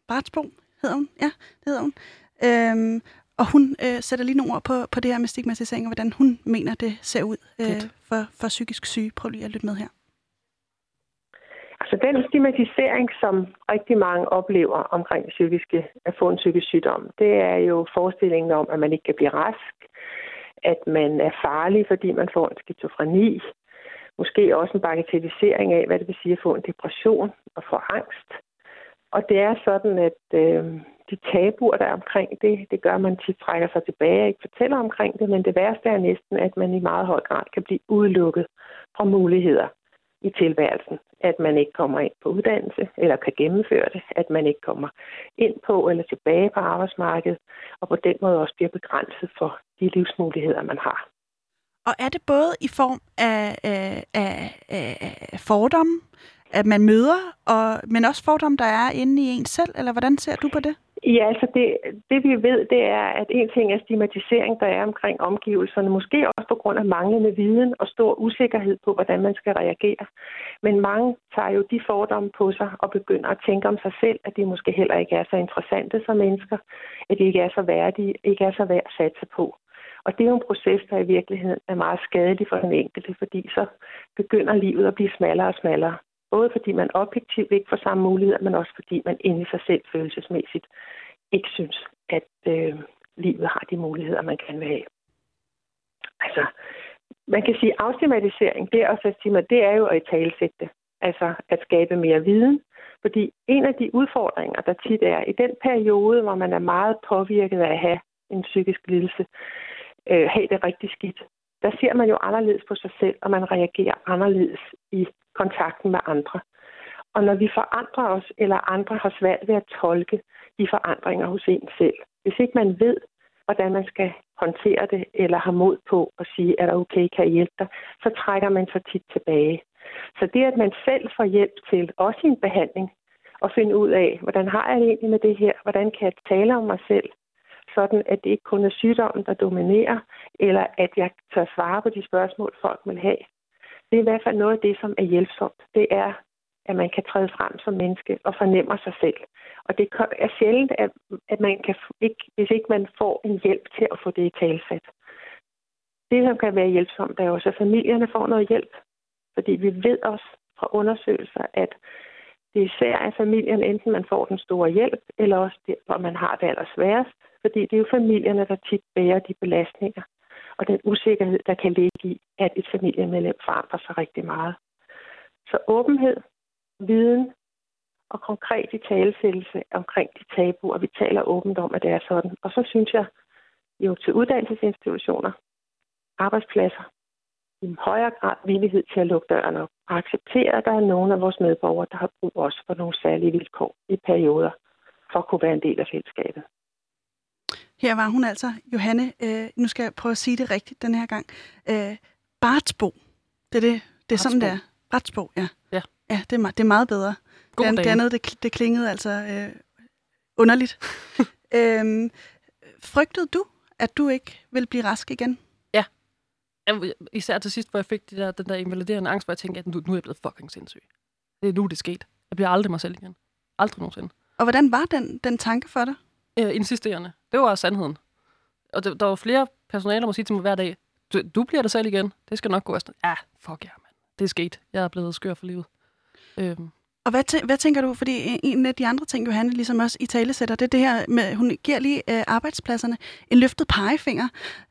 S1: Bartbo hedder hun, ja, det hedder hun. Øh, og hun øh, sætter lige nogle ord på, på det her med stigmatisering, og hvordan hun mener, det ser ud øh, for, for psykisk syge. Prøv lige at lytte med her.
S3: Altså den stigmatisering, som rigtig mange oplever omkring psykiske, at få en psykisk sygdom, det er jo forestillingen om, at man ikke kan blive rask, at man er farlig, fordi man får en skizofreni, måske også en bagatellisering af, hvad det vil sige at få en depression og få angst. Og det er sådan, at øh, de tabuer, der er omkring det, det gør, at man tit trækker sig tilbage og ikke fortæller omkring det, men det værste er næsten, at man i meget høj grad kan blive udelukket fra muligheder i tilværelsen. At man ikke kommer ind på uddannelse, eller kan gennemføre det, at man ikke kommer ind på eller tilbage på arbejdsmarkedet, og på den måde også bliver begrænset for de livsmuligheder, man har.
S1: Og er det både i form af, øh, af, af, af fordomme, at man møder, og, men også fordomme, der er inde i en selv, eller hvordan ser du på det?
S3: Ja, altså det, det vi ved, det er, at en ting er stigmatisering, der er omkring omgivelserne, måske også på grund af manglende viden og stor usikkerhed på, hvordan man skal reagere. Men mange tager jo de fordomme på sig og begynder at tænke om sig selv, at de måske heller ikke er så interessante som mennesker, at de ikke er så værdige, ikke er så værd at satse på. Og det er jo en proces, der i virkeligheden er meget skadelig for den enkelte, fordi så begynder livet at blive smallere og smallere. Både fordi man objektivt ikke får samme muligheder, men også fordi man inde i sig selv følelsesmæssigt ikke synes, at øh, livet har de muligheder, man kan have. Altså, man kan sige, at afstigmatisering, det er, også, det er jo at talsætte. Altså at skabe mere viden. Fordi en af de udfordringer, der tit er i den periode, hvor man er meget påvirket af at have en psykisk lidelse, øh, have det rigtig skidt, der ser man jo anderledes på sig selv, og man reagerer anderledes i kontakten med andre. Og når vi forandrer os, eller andre har svært ved at tolke de forandringer hos en selv, hvis ikke man ved, hvordan man skal håndtere det, eller har mod på at sige, er der okay, kan jeg hjælpe dig, så trækker man sig tit tilbage. Så det, at man selv får hjælp til, også i en behandling, at finde ud af, hvordan har jeg det egentlig med det her, hvordan kan jeg tale om mig selv, sådan at det ikke kun er sygdommen, der dominerer, eller at jeg tør svare på de spørgsmål, folk vil have. Det er i hvert fald noget af det, som er hjælpsomt. Det er, at man kan træde frem som menneske og fornemmer sig selv. Og det er sjældent, at, at man kan ikke, hvis ikke man får en hjælp til at få det i talsat. Det, som kan være hjælpsomt, er også, at familierne får noget hjælp. Fordi vi ved også fra undersøgelser, at det er især af familien, enten man får den store hjælp, eller også der, hvor man har det allersværest. Fordi det er jo familierne, der tit bærer de belastninger og den usikkerhed, der kan ligge i, at et familiemedlem forandrer sig rigtig meget. Så åbenhed, viden og konkret i talesættelse omkring de tabuer, vi taler åbent om, at det er sådan. Og så synes jeg jo til uddannelsesinstitutioner, arbejdspladser, i højere grad villighed til at lukke døren op og acceptere, at der er nogle af vores medborgere, der har brug også for nogle særlige vilkår i perioder for at kunne være en del af fællesskabet.
S1: Her var hun altså, Johanne, øh, nu skal jeg prøve at sige det rigtigt den her gang, øh, Bartsbo. Det er, det, det er sådan, det er. Bartsbo, ja.
S2: Ja.
S1: Ja, det er, det er meget bedre. God det, det andet, det, det klingede altså øh, underligt. øhm, frygtede du, at du ikke vil blive rask igen?
S2: Ja. Især til sidst, hvor jeg fik de der, den der invaliderende angst, hvor jeg tænkte, at nu, nu er jeg blevet fucking sindssyg. Det er nu, det er sket. Jeg bliver aldrig mig selv igen. Aldrig nogensinde.
S1: Og hvordan var den, den tanke for dig?
S2: Øh, insisterende. Det var sandheden. Og det, der var flere personaler, der sige til mig hver dag, du, du bliver dig selv igen. Det skal nok gå. afsted. ja, fuck ja, yeah, mand. Det er sket. Jeg er blevet skør for livet. Øhm.
S1: Og hvad, tæ- hvad tænker du, fordi en af de andre ting, Johanne ligesom også i tale sætter, det er det her med, hun giver lige øh, arbejdspladserne en løftet pegefinger.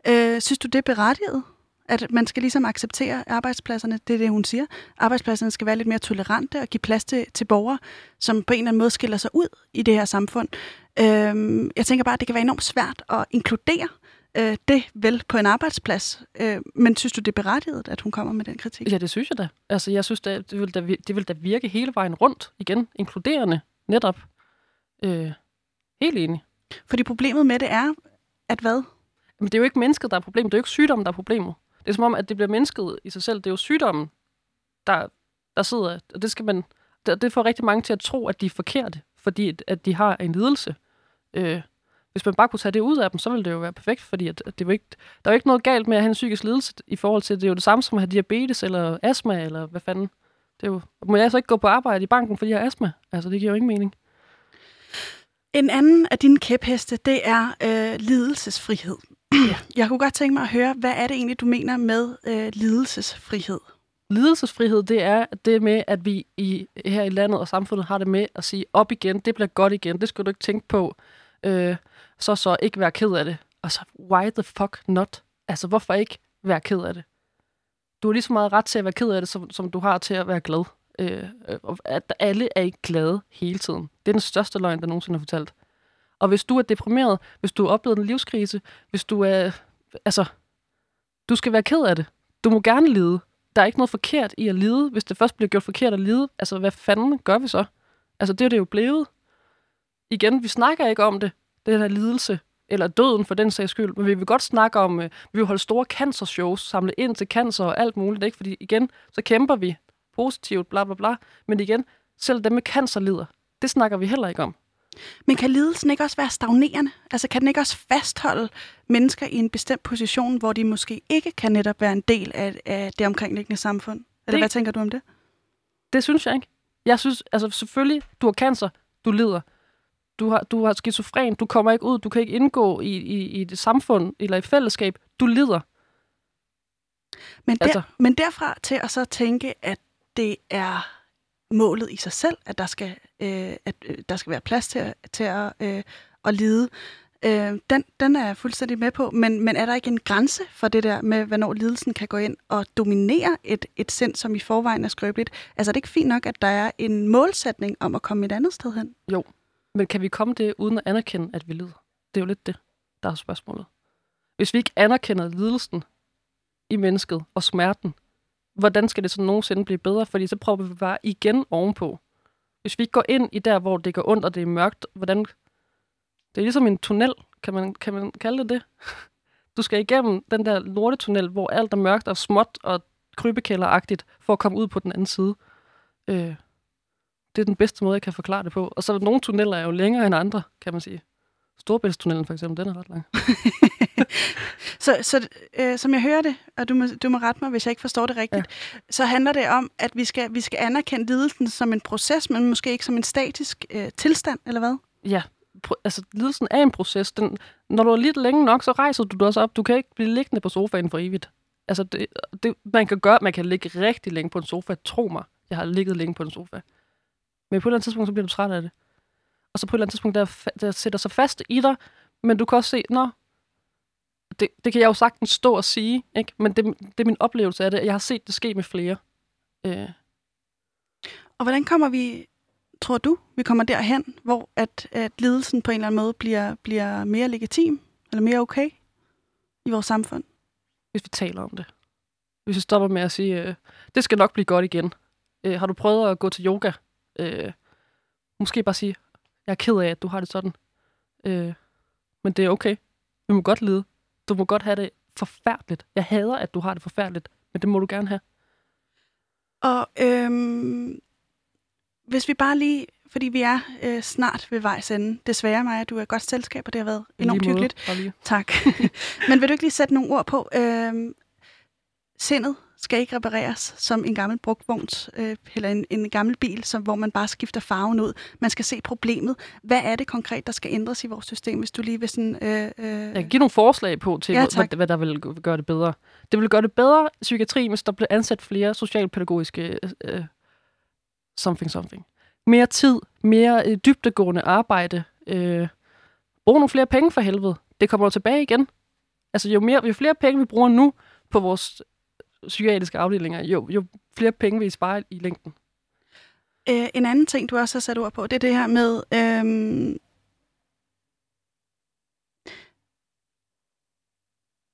S1: Øh, synes du, det er berettiget? At man skal ligesom acceptere arbejdspladserne, det er det, hun siger. Arbejdspladserne skal være lidt mere tolerante og give plads til, til borgere, som på en eller anden måde skiller sig ud i det her samfund. Øh, jeg tænker bare, at det kan være enormt svært at inkludere øh, det vel på en arbejdsplads. Øh, men synes du, det er berettiget, at hun kommer med den kritik?
S2: Ja, det synes jeg da. Altså, jeg synes, det, det, vil da, det vil da virke hele vejen rundt igen, inkluderende netop. Øh, helt enig.
S1: Fordi problemet med det er, at hvad?
S2: Men det er jo ikke mennesket, der er problemet. Det er jo ikke sygdommen, der er problemet. Det er som om, at det bliver mennesket i sig selv. Det er jo sygdommen, der, der sidder. Og det skal man... Det, det får rigtig mange til at tro, at de er forkerte, fordi at de har en lidelse. Øh, hvis man bare kunne tage det ud af dem, så ville det jo være perfekt, fordi at, at det var ikke, der er jo ikke noget galt med at have en psykisk lidelse i forhold til, det er jo det samme som at have diabetes eller astma, eller hvad fanden. Det er jo, må jeg så ikke gå på arbejde i banken, fordi jeg har astma? Altså, det giver jo ingen mening.
S1: En anden af dine kæpheste, det er øh, lidelsesfrihed. Ja. Jeg kunne godt tænke mig at høre, hvad er det egentlig, du mener med øh, lidelsesfrihed?
S2: Lidelsesfrihed, det er det med, at vi i, her i landet og samfundet har det med at sige op igen, det bliver godt igen, det skal du ikke tænke på. Øh, så så ikke være ked af det. Og så, why the fuck not? Altså, hvorfor ikke være ked af det? Du har lige så meget ret til at være ked af det, som, som du har til at være glad. Øh, at alle er ikke glade hele tiden. Det er den største løgn, der nogensinde har fortalt. Og hvis du er deprimeret, hvis du har oplevet en livskrise, hvis du er... Altså, du skal være ked af det. Du må gerne lide. Der er ikke noget forkert i at lide. Hvis det først bliver gjort forkert at lide, altså hvad fanden gør vi så? Altså, det er det jo blevet. Igen, vi snakker ikke om det, det her lidelse. eller døden for den sags skyld, men vi vil godt snakke om, øh, vi vil holde store cancershows, samle ind til cancer og alt muligt, ikke? fordi igen, så kæmper vi positivt, bla bla bla, men igen, selv dem med cancer lider. Det snakker vi heller ikke om.
S1: Men kan lidelsen ikke også være stagnerende? Altså kan den ikke også fastholde mennesker i en bestemt position, hvor de måske ikke kan netop være en del af, af det omkringliggende samfund? Eller
S2: Det-
S1: hvad tænker du om det?
S2: Det synes jeg ikke. Jeg synes, altså selvfølgelig, du har cancer, du lider. Du har, du har skizofren, du kommer ikke ud, du kan ikke indgå i, i, i det samfund eller i fællesskab. Du lider.
S1: Men, der,
S2: Altså-
S1: men derfra til at så tænke, at det er målet i sig selv, at der skal, øh, at, øh, der skal være plads til, at- til at, øh, at lide, øh, den, den er jeg fuldstændig med på. Men, men er der ikke en grænse for det der med, hvornår lidelsen kan gå ind og dominere et, et sind, som i forvejen er skrøbeligt? Altså er det ikke fint nok, at der er en målsætning om at komme et andet sted hen?
S2: Jo, Men kan vi komme det uden at anerkende, at vi lider? Det er jo lidt det, der er spørgsmålet. Hvis vi ikke anerkender lidelsen i mennesket og smerten, hvordan skal det så nogensinde blive bedre? Fordi så prøver vi bare igen ovenpå. Hvis vi ikke går ind i der, hvor det går ondt og det er mørkt, hvordan... Det er ligesom en tunnel, kan man, kan man kalde det det? Du skal igennem den der lortetunnel, hvor alt er mørkt og småt og krybekælderagtigt, for at komme ud på den anden side. Øh, det er den bedste måde, jeg kan forklare det på. Og så er nogle tunneller er jo længere end andre, kan man sige. Storbæltstunnelen for eksempel, den er ret lang.
S1: Så, så øh, som jeg hører det, og du må, du må rette mig, hvis jeg ikke forstår det rigtigt, ja. så handler det om, at vi skal, vi skal anerkende lidelsen som en proces, men måske ikke som en statisk øh, tilstand, eller hvad?
S2: Ja, altså lidelsen er en proces. Den, når du er lidt længe nok, så rejser du dig også op. Du kan ikke blive liggende på sofaen for evigt. Altså, det, det, man kan gøre, man kan ligge rigtig længe på en sofa. Tro mig, jeg har ligget længe på en sofa. Men på et eller andet tidspunkt, så bliver du træt af det. Og så på et eller andet tidspunkt, der, der sætter sig fast i dig. Men du kan også se, nå, det, det kan jeg jo sagtens stå og sige, ikke? men det, det er min oplevelse af det. Jeg har set det ske med flere. Øh,
S1: Og hvordan kommer vi, tror du, vi kommer derhen, hvor at, at lidelsen på en eller anden måde bliver, bliver mere legitim, eller mere okay i vores samfund?
S2: hvis vi taler om det. Hvis vi stopper med at sige, øh, det skal nok blive godt igen. Øh, har du prøvet at gå til yoga? Øh, måske bare sige, jeg er ked af, at du har det sådan. Øh, men det er okay. Du må godt lide. Du må godt have det forfærdeligt. Jeg hader, at du har det forfærdeligt, men det må du gerne have.
S1: Og øhm, hvis vi bare lige, fordi vi er øh, snart ved vejs ende, desværre mig, at du er godt selskab, og det har været enormt hyggeligt. Tak. Men vil du ikke lige sætte nogle ord på? Øhm, sindet skal ikke repareres som en gammel brugtvogns, øh, eller en, en gammel bil, som, hvor man bare skifter farven ud. Man skal se problemet. Hvad er det konkret, der skal ændres i vores system, hvis du lige vil sådan... Øh, øh,
S2: Jeg kan give nogle forslag på til,
S1: Ja, tak.
S2: hvad, hvad der vil gøre det bedre. Det vil gøre det bedre psykiatri, hvis der bliver ansat flere socialpædagogiske øh, something something. Mere tid, mere øh, dybdegående arbejde. Øh, brug nogle flere penge for helvede. Det kommer jo tilbage igen. Altså jo, mere, jo flere penge vi bruger nu på vores psykiatriske afdelinger, jo, jo flere penge vil I spare i længden.
S1: Øh, en anden ting, du også har sat ord på, det er det her med... Øhm,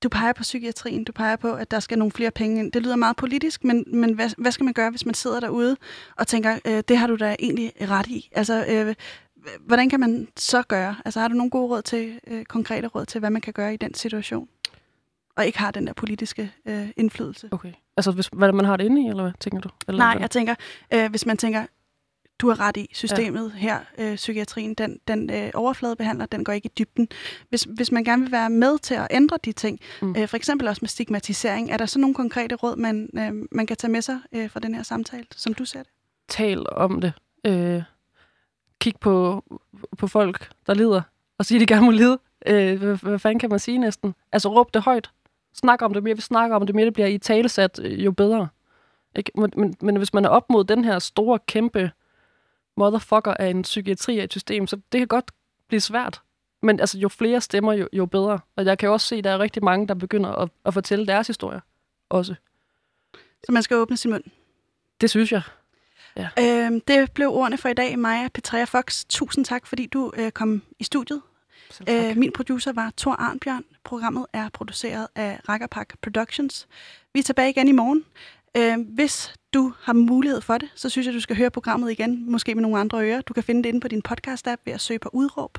S1: du peger på psykiatrien, du peger på, at der skal nogle flere penge ind. Det lyder meget politisk, men, men hvad, hvad skal man gøre, hvis man sidder derude og tænker, øh, det har du da egentlig ret i? Altså, øh, hvordan kan man så gøre? Altså, har du nogle gode råd til, øh, konkrete råd til, hvad man kan gøre i den situation? Og ikke har den der politiske øh, indflydelse.
S2: Okay. Altså hvis, hvad man har det inde i, eller hvad tænker du? Eller
S1: Nej,
S2: hvad?
S1: jeg tænker, øh, hvis man tænker, du har ret i systemet ja. her, øh, psykiatrien, den, den øh, overfladebehandler, den går ikke i dybden. Hvis, hvis man gerne vil være med til at ændre de ting, mm. Øh, for eksempel også med stigmatisering, er der så nogle konkrete råd, man, øh, man kan tage med sig øh, fra den her samtale, som du ser det?
S2: tal om det. Øh, kig på, på folk, der lider, og sige, at de gerne må lide. Øh, hvad, hvad fanden kan man sige næsten? Altså råb det højt. Snak om det mere. Vi snakker om det mere, det bliver i talesat, øh, jo bedre. Ikke? Men, men, men hvis man er op mod den her store, kæmpe motherfucker af en psykiatri af et system, så det kan godt blive svært. Men altså, jo flere stemmer, jo, jo bedre. Og jeg kan jo også se, at der er rigtig mange, der begynder at, at fortælle deres historier også.
S1: Så man skal åbne sin mund.
S2: Det synes jeg.
S1: Øh, det blev ordene for i dag, Maja Petrea Fox. Tusind tak, fordi du øh, kom i studiet. Øh, min producer var Thor Arnbjørn. Programmet er produceret af Rakkerpak Productions. Vi er tilbage igen i morgen. Øh, hvis du har mulighed for det, så synes jeg, du skal høre programmet igen, måske med nogle andre ører. Du kan finde det inde på din podcast-app ved at søge på udråb.